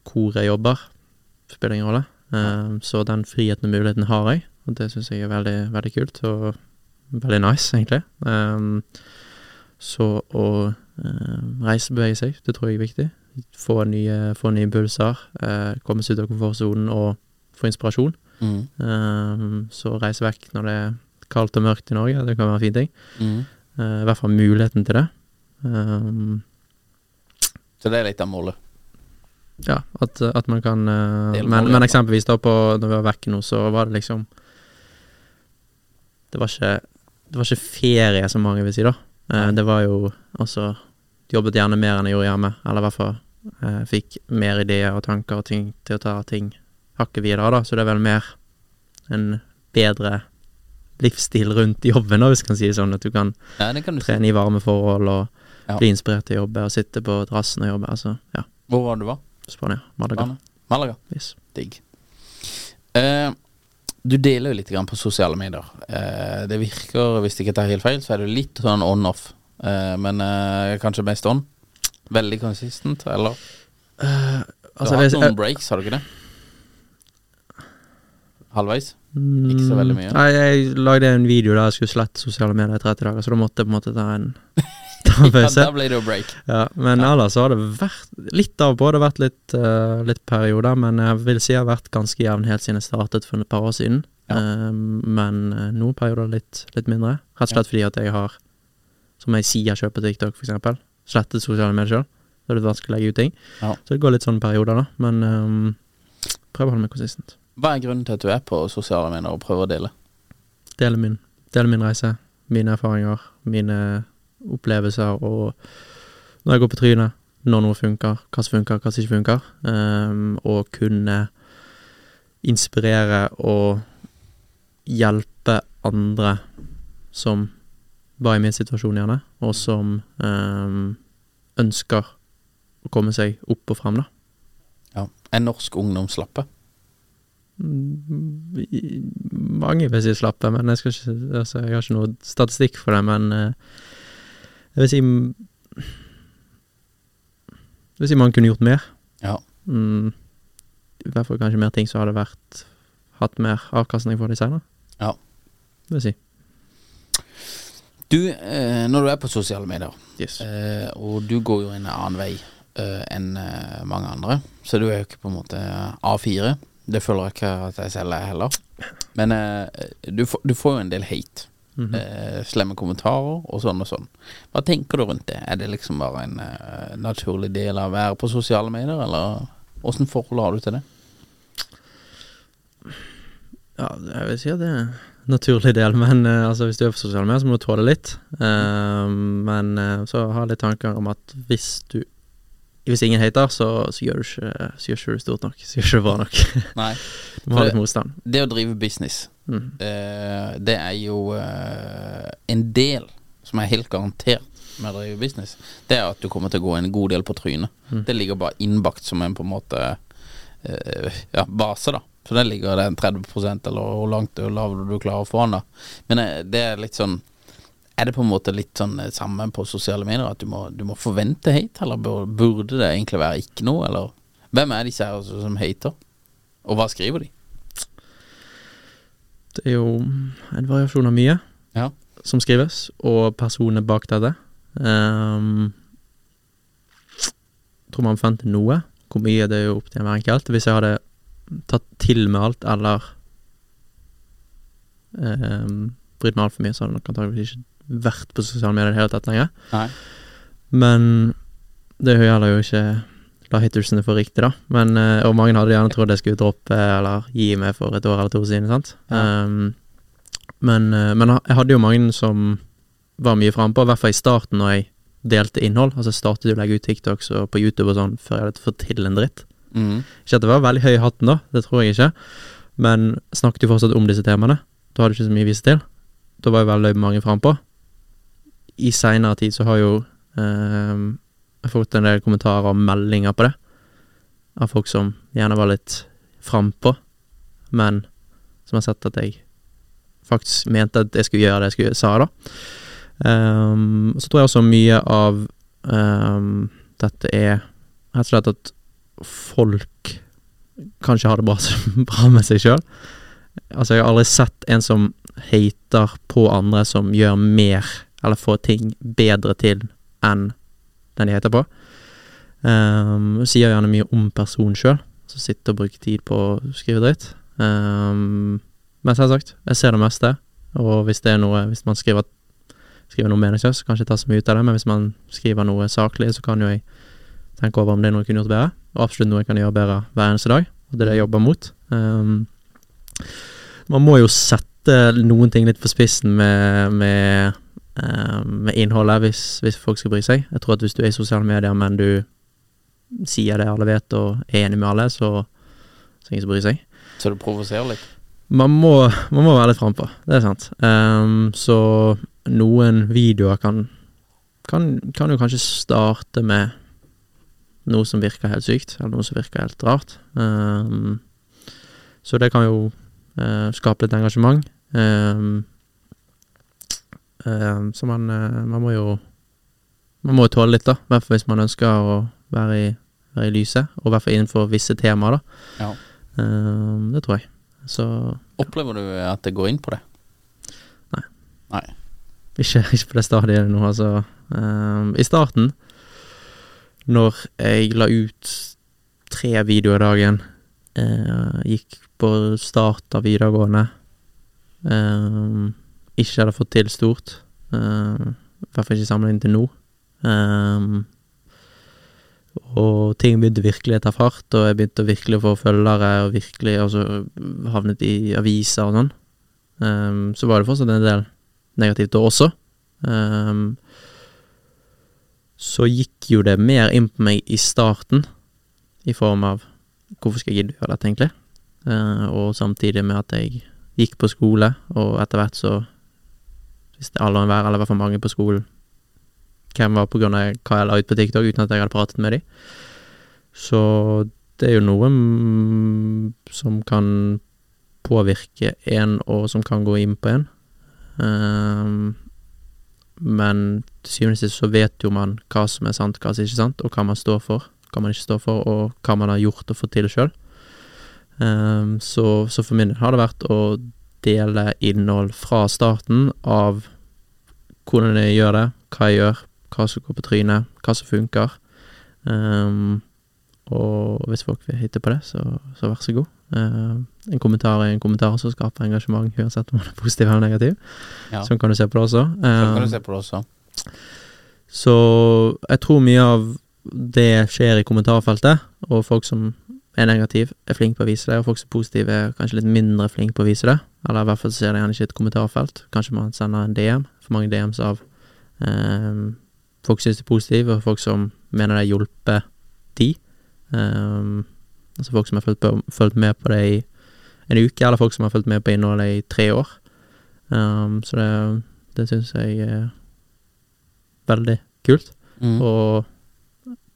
hvor jeg jobber, spiller ingen rolle. Um, så den friheten og muligheten har jeg, og det syns jeg er veldig, veldig kult. Og veldig nice, egentlig. Um, så å uh, reise, bevege seg, det tror jeg er viktig. Få nye, få nye impulser. uh, komme seg ut av komfortsonen og få inspirasjon. Mm. Ehm, så reise vekk når det er kaldt og mørkt i Norge, det kan være en fin ting. Mm. Uh, I hvert fall muligheten til det. Ehm, Så det er litt av målet. ja, at, at man kan uh, men, men eksempelvis da på når vi var vekk nå, så var det liksom Det var ikke Det var ikke ferie, som mange vil si, da. Uh, det var jo altså Jobbet gjerne mer enn jeg gjorde hjemme, eller i hvert fall fikk mer ideer og tanker og ting til å ta ting hakket videre, da. Så det er vel mer en bedre livsstil rundt jobben, da, hvis du kan si det sånn. At du kan Ja, kan du si. trene i varme forhold og Ja. bli inspirert til å jobbe og sitte på terrassen og jobbe. Altså, ja. Hvor var du var? Spania. Malaga. Malaga. Yes. Digg. Uh, du deler jo litt grann på sosiale medier. Eh, det virker, hvis jeg ikke tar helt feil, så er det litt sånn on-off. Eh, men eh, kanskje mest on. Veldig consistent, eller? Du Altså, har hatt hvis- noen breaks, har du ikke det? Halvveis? Mm, Ikke så veldig mye. Nei, jeg lagde en video der jeg skulle slette sosiale medier i 30 dager, så da måtte jeg på en måte ta en, ta en Ja, pause. da ble det jo break. Ja, men ellers har det vært litt av og på. Det har vært litt, uh, litt perioder, men jeg vil si jeg har vært ganske jevn helt siden jeg startet for et par år siden. Ja. Uh, men eh, noen perioder litt, litt mindre. Rett og slett fordi at jeg har, som jeg sier, kjøpt på TikTok, eksempel, slettet sosiale medier sjøl. Da er det vanskelig å legge ut ting. Ja. Så det går litt sånne perioder, da. Men um, prøv å holde meg konsistent. Hva er grunnen til at du er på sosiale medier og prøver å dele? Dele min, dele min reise, mine erfaringer, mine opplevelser og når jeg går på trynet, når noe funker, hva som funker, hva som ikke funker. Um, og kunne inspirere og hjelpe andre som var i min situasjon, gjerne, og som um, ønsker å komme seg opp og frem, da. Ja. Er norsk ungdom slappe? I- Mange vil si slappe, men jeg, ikke, altså, jeg har ikke noe statistikk for det. Men eh, jeg vil si Jeg vil si man kunne gjort mer. Ja. Mm, I hvert fall kanskje mer ting som hadde vært hatt mer avkastning for de senere. Ja. Det vil si. Du, eh, når du er på sosiale medier, Yes. eh, og du går jo en annen vei enn mange andre, så du er jo ikke på en måte A4. Det føler jeg ikke at jeg selv er heller. Men eh, du, får- du får jo en del hate. Mhm. eh, slemme kommentarer og sånn og sånn. Hva tenker du rundt det? Er det liksom bare en uh, naturlig del av å være på sosiale medier, eller åssen forhold har du til det? Ja, jeg vil si at det er en naturlig del, men uh, altså, hvis du er på sosiale medier, så må du tåle litt. Uh, men så har jeg litt tanker om at hvis du Hvis ingen hater, så, så gjør du ikke Så gjør ikke du stort nok. Så gjør ikke du bra nok. Nei. Du må ha litt motstand. Det å drive business, Mm. uh, det er jo uh, en del som er helt garantert med å drive business. Det er at du kommer til å gå en god del på trynet. Mm. Det ligger bare innbakt som en på en måte uh, ja, base, da. Så det ligger den 30 eller hvor langt hvor lavt du klarer å få den, da. Men det er litt sånn Er det på en måte litt sånn eh, samme på sosiale medier, at du må, du må forvente hate, eller burde det egentlig være ikke noe, eller Hvem er disse her som hater, og hva skriver de? Det er jo en variasjon av mye Ja. som skrives, og personene bak dette. Um, tror man forventer noe. Hvor mye det er jo opp til hver enkelt. Hvis jeg hadde tatt til med alt, eller um, brydd meg altfor mye, så hadde det nok antakeligvis ikke vært på sosiale medier i det hele tatt lenger. Nei. Men det gjelder jo ikke la hatersene få riktig, da. Men, eh, og mange hadde gjerne trodd jeg skulle droppe eller gi meg for et år eller to siden, sant. Ja. Um, men, eh, men jeg hadde jo mange som var mye frampå, i hvert fall i starten når jeg delte innhold. Altså jeg startet å legge ut TikToks og på YouTube og sånn før jeg hadde fått til en dritt. Mm. Ikke at det var veldig høy i hatten da, det tror jeg ikke. Men snakket jo fortsatt om disse temaene. Da hadde jeg ikke så mye å vise til. Da var jo veldig mange frampå. I seinere tid så har jo eh, jeg fått en del kommentarer og meldinger på det. Av folk som gjerne var litt frampå, men som har sett at jeg faktisk mente at jeg skulle gjøre det jeg skulle, sa, da. Um, så tror jeg også mye av um, dette er rett og slett at folk kanskje har det bra, bra med seg sjøl. Altså, jeg har aldri sett en som hater på andre som gjør mer, eller få ting bedre til, enn den de heter på. Um, sier gjerne mye om personen sjøl, som sitter og bruker tid på å skrive dritt. Um, men selvsagt, jeg ser det meste, og hvis det er noe Hvis man skriver, skriver noe meningsløst, kan jeg ikke ta så mye ut av det, men hvis man skriver noe saklig, så kan jo jeg tenke over om det er noe jeg kunne gjort bedre, og absolutt noe jeg kan gjøre bedre hver eneste dag, og det er det jeg jobber mot. Um, man må jo sette noen ting litt på spissen med, med, med innholdet, hvis, hvis, folk skal bry seg. Jeg tror at hvis du er i sosiale medier, men du sier det alle vet, og er enig med alle, så, så ingen som bryr seg. Så du provoserer litt? Man må, man må være litt frampå, det er sant. Um, så noen videoer kan, kan, kan jo kanskje starte med noe som virker helt sykt, eller noe som virker helt rart. Um, så det kan jo uh, skape litt engasjement. Um, så man, uh, man må jo Man må jo tåle litt, da. I hvert fall hvis man ønsker å være i, være i lyset, og i hvert fall innenfor visse temaer, da. Ja. det tror jeg. Så Opplever du at det går inn på det? Nei. Nei. Ikke, ikke på det stadiet nå, altså. I starten når jeg la ut tre videoer dagen, eh, gikk på start av videregående, eh, ikke hadde fått til stort, eh, i hvert fall ikke sammenlignet til nå. Um, og ting begynte virkelig å ta fart, og jeg begynte virkelig å få følgere, og virkelig altså havnet i aviser og sånn. Um, så var det fortsatt en del negativt da også. Um, så gikk jo det mer inn på meg i starten, i form av hvorfor skal jeg gidde å gjøre dette, egentlig? Uh, og samtidig med at jeg gikk på skole, og etter hvert så visste alle og enhver, eller hvert fall mange på skolen, hvem var på grunn av hva jeg la ut på TikTok, uten at jeg hadde pratet med dem. Så det er jo noe som kan påvirke en, og som kan gå inn på en. Um, men til syvende og sist så vet jo man hva som er sant, hva som ikke er sant, og hva man står for, hva man ikke står for, og hva man har gjort og fått til sjøl. Um, ehm, så, så, for min del har det vært å dele innhold fra starten av hvordan jeg gjør det, hva jeg gjør, hva som går på trynet, hva som funker. Um, og hvis folk vil hitte på det, så, så vær så god. Uh, en kommentar er en kommentar som skaper engasjement, uansett om man er positiv eller negativ. Ja. Sånn kan du se på det også. Um, sånn kan du se på det også. Så jeg tror mye av det skjer i kommentarfeltet, og folk som er negativ, er flinke på å vise det, og folk som er positive, er kanskje litt mindre flinke på å vise det. Eller i hvert fall så ser de gjerne ikke et kommentarfelt. Kanskje man sender en DM. For mange DMs av eh, folk som syns det er positivt, og folk som mener det har hjulpet de. Eh, Altså folk som har fulgt, på, fulgt, med på det i en uke, eller folk som har fulgt med på innholdet i tre år. Um, så det, det syns jeg er veldig kult. Mm. Og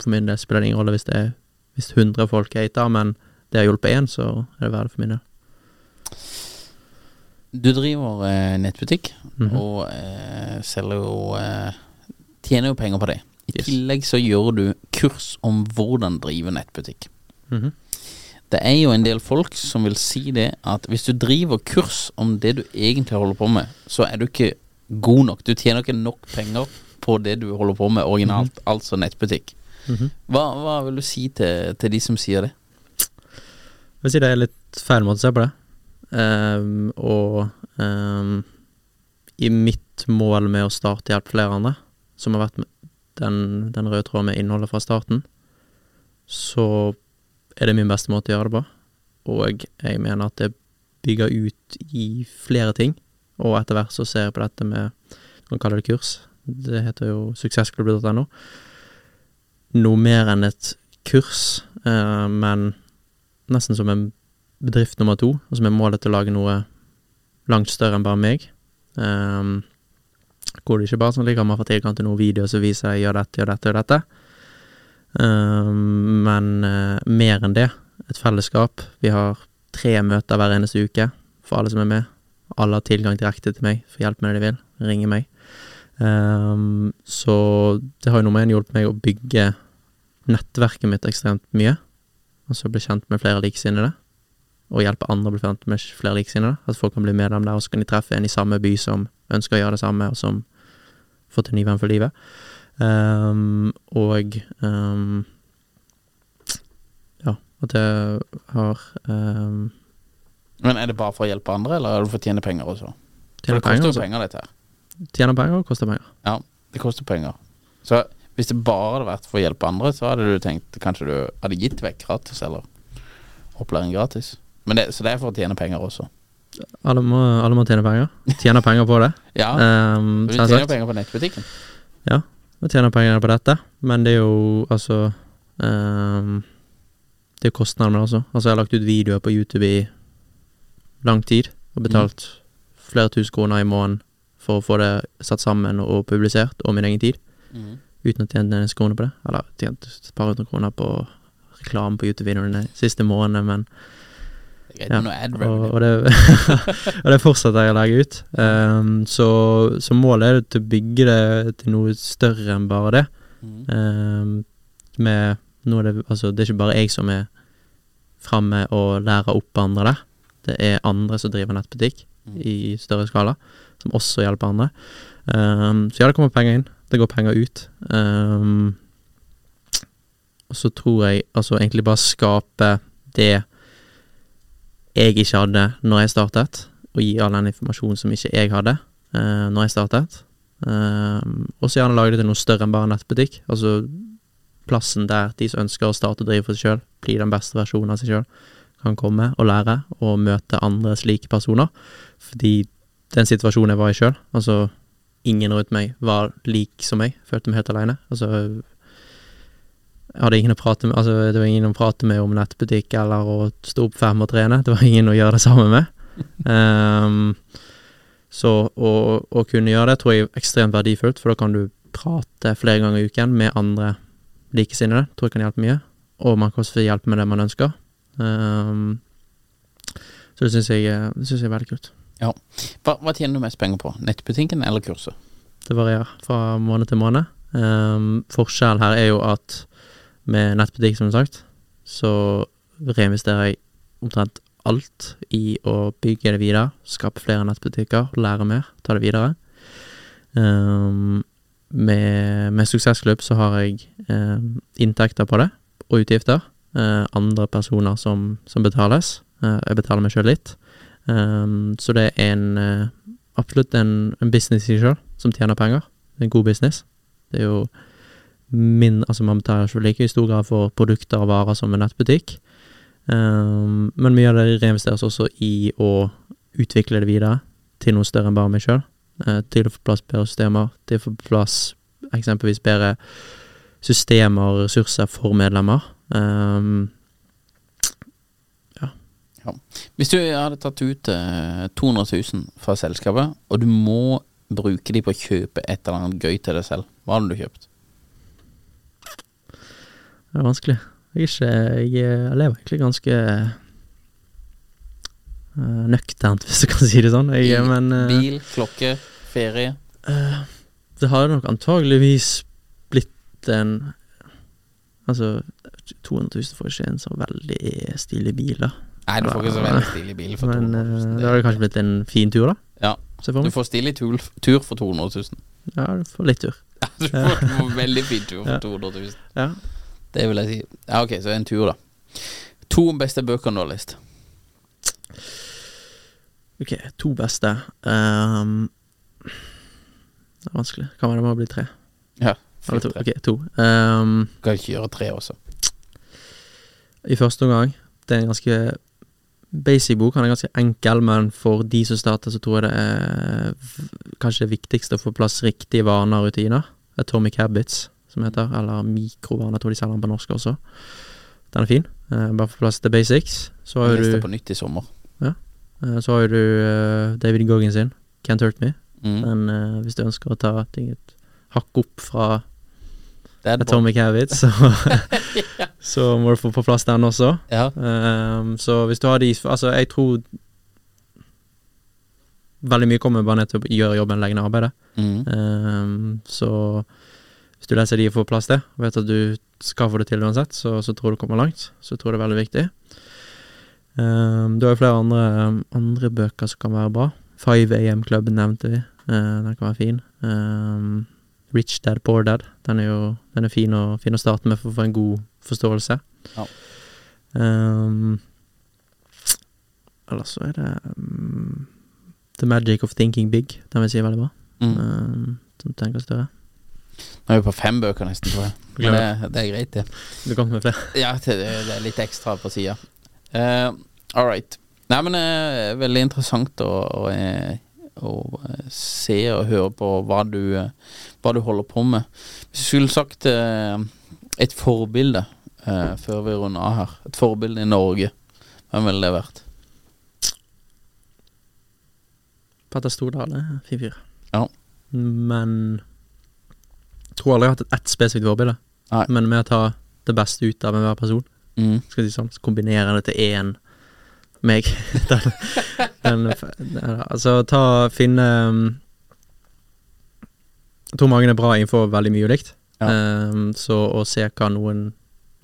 for min del spiller det ingen rolle hvis det er hvis 100 folk hater, men det har hjulpet én, så er det verdt det for min del. Du driver eh, nettbutikk, mm -hmm. og eh, selger jo eh, Tjener jo penger på det. I yes. tillegg så gjør du kurs om hvordan drive nettbutikk. Mm -hmm. Det er jo en del folk som vil si det at hvis du driver kurs om det du egentlig holder på med, så er du ikke god nok. Du tjener ikke nok penger på det du holder på med originalt, mm -hmm. altså nettbutikk. Mm -hmm. hva, hva, vil du si til, til, de som sier det? Jeg vil si det er litt feil måte å se på det. Um, og um, i mitt mål med å starte Hjelp flere andre, som har vært den, den røde tråden med innholdet fra starten, så er det min beste måte å gjøre det på. Og jeg mener at det bygger ut i flere ting. Og etter hvert så ser jeg på dette med Du kan kalle det kurs. Det heter jo suksessklubb.no. Noe mer enn et kurs, eh, men nesten som en bedrift nummer to, og som er målet til å lage noe langt større enn bare meg. Um, hvor det ikke bare sånn ligger man får tilgang til noen videoer som viser jeg gjør dette, gjør dette, gjør dette. Um, men uh, mer enn det. Et fellesskap. Vi har tre møter hver eneste uke for alle som er med. Alle har tilgang direkte til meg, får hjelp med det de vil. Ringer meg. Um, så det har jo nummer én hjulpet meg å bygge nettverket mitt ekstremt mye. Altså bli kjent med flere likesinnede. Og hjelpe andre å bli kjent med flere likesinnede. At folk kan bli medlem der, og så kan de treffe en i samme by som ønsker å gjøre det samme, og som får til ny venn for livet. Um, og um, ja, at jeg har Men er det bare for å hjelpe andre, eller er det for å tjene penger også? For det koster jo altså. penger, dette her. Tjener penger og koster penger. Ja, det koster penger. Så hvis det bare hadde vært for å hjelpe andre, så hadde du tenkt kanskje du hadde gitt vekk gratis, eller opplæring gratis. Men det, så det er for å tjene penger også. Alle må, alle må tjene penger. Tjener penger på det. Ja, Um, du tjener sagt. penger på nettbutikken. Ja, vi tjener penger på dette, men det er jo altså um, Det er kostnader med det også. Altså, jeg har lagt ut videoer på YouTube i lang tid, og betalt flere tusen kroner i måneden for å få det satt sammen og publisert, og min egen tid, uten å tjene en krone på det. Eller tjent et par hundre kroner på reklame på YouTube-videoene de siste månedene, men ja, og, og, det, og det fortsetter jeg å legge ut. Um, så, så målet er å bygge det til noe større enn bare det. Ehm, med noe er det Altså, det er ikke bare jeg som er framme og lærer opp andre der. Det er andre som driver nettbutikk Mhm. i større skala, som også hjelper andre. Um, så ja, det kommer penger inn. Det går penger ut. Um, og så tror jeg altså egentlig bare skape det jeg ikke hadde når jeg startet, og gi all den informasjonen som ikke jeg hadde uh, når jeg startet. Um, og så gjerne lage det til noe større enn bare nettbutikk. Altså plassen der de som ønsker å starte og drive for seg sjøl, bli den beste versjonen av seg sjøl, kan komme og lære og møte andre slike personer. Fordi den situasjonen jeg var i sjøl, altså ingen rundt meg var lik som meg, følte meg helt aleine. Altså jeg hadde ingen å prate med Altså, det var ingen å prate med om nettbutikk eller å stå opp fem og trene. Det var ingen å gjøre det sammen med. Um, så å, å kunne gjøre det tror jeg er ekstremt verdifullt, for da kan du prate flere ganger i uken med andre likesinnede. Tror jeg kan hjelpe mye. Og man kan også få hjelp med det man ønsker. Um, så det syns jeg, jeg er veldig kult. Hva, hva tjener du mest penger på? Nettbutikken eller kurset? Det varierer fra måned til måned. Um, forskjellen her er jo at med nettbutikk, som sagt, så reinvesterer jeg omtrent alt i å bygge det videre, skape flere nettbutikker, lære mer, ta det videre. Um, med, med Suksessklubb så har jeg um, inntekter på det, og utgifter. Uh, andre personer som, som betales. Uh, jeg betaler meg sjøl litt. Um, så det er en uh, absolutt en, en business i seg sjøl som tjener penger. Det er en god business. Det er jo min Altså, man betaler ikke like i stor grad for produkter og varer som en nettbutikk. Um, men mye av det reinvesteres også i å utvikle det videre til noe større enn bare meg sjøl. til å få plass bedre systemer, til å få plass eksempelvis bedre systemer og ressurser for medlemmer. Um, Hvis du hadde tatt ut eh, 200 000 fra selskapet, og du må bruke de på å kjøpe et eller annet gøy til deg selv, hva hadde du kjøpt? det er vanskelig. Jeg, ikke, jeg, jeg lever egentlig ganske uh, nøkternt, hvis du kan si det sånn. Jeg, Bil, men eh, Bil, klokke, ferie? Eh, det hadde nok antageligvis blitt en Altså, 200 000 får ikke en så veldig stilig bil, da. Nei, du får ikke så veldig stilig bil for Men 200 eh, 000. det hadde kanskje blitt en fin tur, da. Ja, Se for du meg. får stilig tur, tur for 200 000. Ja, du får litt tur. Ja, Du får en veldig fin tur for Ja. 200 000. Ja. Det vil jeg si. Ja, ok, så en tur, da. To beste bøker du har lest. Ok, to beste. um, det er vanskelig. Kan være det må bli tre. Ja, Eller to. Ok, to. Um, Kan ikke gjøre tre også. I første omgang Det er en ganske basic bok. Han er ganske enkel, men for de som starter, så tror jeg det er kanskje det viktigste å få plass riktige vaner og rutiner. Atomic Habits, som heter. Eller mikrovaner, tror de selger den på norsk også. Den er fin. Eh, bare få plass til basics. Så har Jeg du på nytt i sommer. Ja. så har du eh, David Goggin sin, Can't Hurt Me. Mm. Men eh, hvis du ønsker å ta ting et hakk opp fra Atomic Habits, så, så må du få på plass den også. Ja. Um, så hvis du har de Altså, jeg tror Veldig mye kommer bare ned til å gjøre jobben, legge ned arbeidet. Mm. Um, så hvis du leser de og får plass til, og vet at du skal få det til uansett, så, så tror du kommer langt. Så jeg tror det er veldig viktig. Um, du har jo flere andre, andre bøker som kan være bra. 5 AM Club nevnte vi. Uh, den kan være fin. Ehm, Rich Dad Poor Dad. Den er jo den er fin, å, fin å starte med for å få en god forståelse. Ja. Um, ellers så er det um, The Magic of Thinking Big. Den vil jeg si er veldig bra. Mm. Um, som tenker større. Nå er vi på fem bøker nesten, tror jeg. Men det, det er greit, det. Du kan med flere. Ja, det, det er litt ekstra på sida. Uh, all right. Nei, men uh, veldig interessant å, å, eh, å eh, se og høre på hva du, eh, hva du holder på med. Hvis du skulle sagt eh, et forbilde før vi runder av her, et forbilde i Norge, hvem ville det vært? Petter Stordal er fin fyr. Ja. Men jeg tror aldri jeg har hatt et ett spesifikt forbilde. Nei. Men med å ta det beste ut av enhver person. Mm. Skal si sånn, så kombinere det til én meg. den, den, den, altså ta finne um, Jeg tror mange er bra innenfor veldig mye ulikt. Ja. Um, så å se hva noen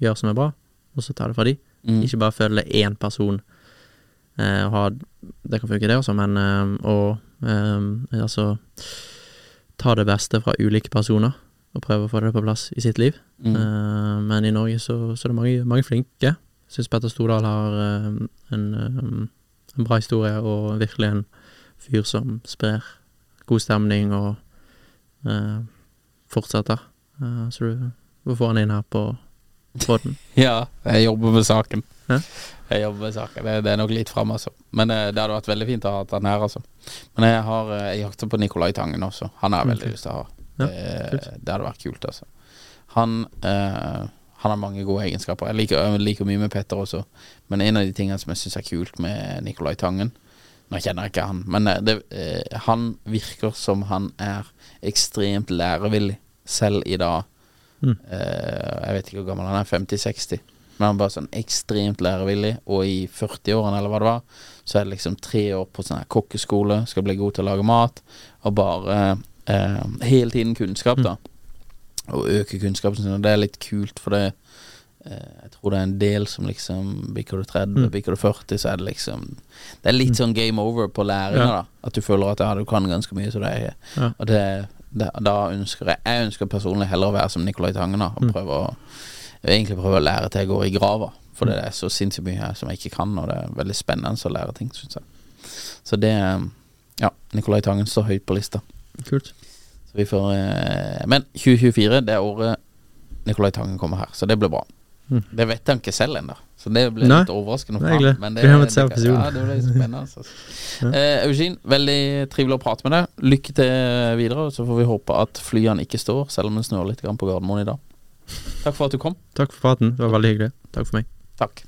gjør som er bra, og så ta det fra de. Mm. Ikke bare følge én person. Uh, ha, det kan funke, det også, men um, å um, altså ta det beste fra ulike personer, og prøve å få det på plass i sitt liv. Mm. Uh, men i Norge så, så er det mange, mange flinke. Syns Petter Stordal har eh, en, eh, en bra historie, og virkelig en fyr som sprer god stemning og eh, fortsetter. Eh, så du, får får han inn her på podden. Ja, jeg jobber med saken. Jeg jobber med saken. Det, det er nok litt fram, altså. Men eh, det hadde vært veldig fint å ha han her, altså. Men jeg har eh, Jeg jakter på Nicolai Tangen også. Han har jeg veldig lyst til å ha. Ja, det, det hadde vært kult, altså. Han eh, Han har mange gode egenskaper. Jeg liker, jeg liker mye med Petter også, men en av de tingene som jeg syns er kult med Nicolai Tangen Nå kjenner jeg ikke han, men eh, det, eh, han virker som han er ekstremt lærevillig selv i dag. Mm. Eh, jeg vet ikke hvor gammel han er, 50-60. Men han er bare sånn ekstremt lærevillig, og i 40-årene, eller hva det var, så er det liksom tre år på sånn her kokkeskole, skal bli god til å lage mat, og bare eh, hele tiden kunnskap, da. Og øke kunnskapen sin, og det er litt kult, for det eh, Jeg tror det er en del som liksom Bikker du 30, Mm. bikker du 40, så er det liksom Det er litt sånn game over på læringa, Ja. da. At du føler at ja, du kan ganske mye, så det er Ja. Og det, det Da ønsker jeg Jeg ønsker personlig heller å være som Nicolai Tangen, da, og Mm. prøve å Egentlig prøve å lære til jeg går i grava. For det er så sinnssykt mye her som jeg ikke kan, og det er veldig spennende å lære ting, syns jeg. Så det Ja, Nicolai Tangen står høyt på lista. Kult. Så vi får eh, Men 2024, det er året Nicolai Tangen kommer her, så det blir bra. Mm. Det vet han ikke selv ennå, så det blir litt overraskende Nei, han. Men det, det, det. Ja, det blir spennende. Altså. Ja. eh, Eugene, veldig trivelig å prate med deg. Lykke til videre, så får vi håpe at flyene ikke står, selv om det snør litt på Gardermoen i dag. Takk for at du kom. Takk for praten. Det var veldig hyggelig. Takk for meg. Takk.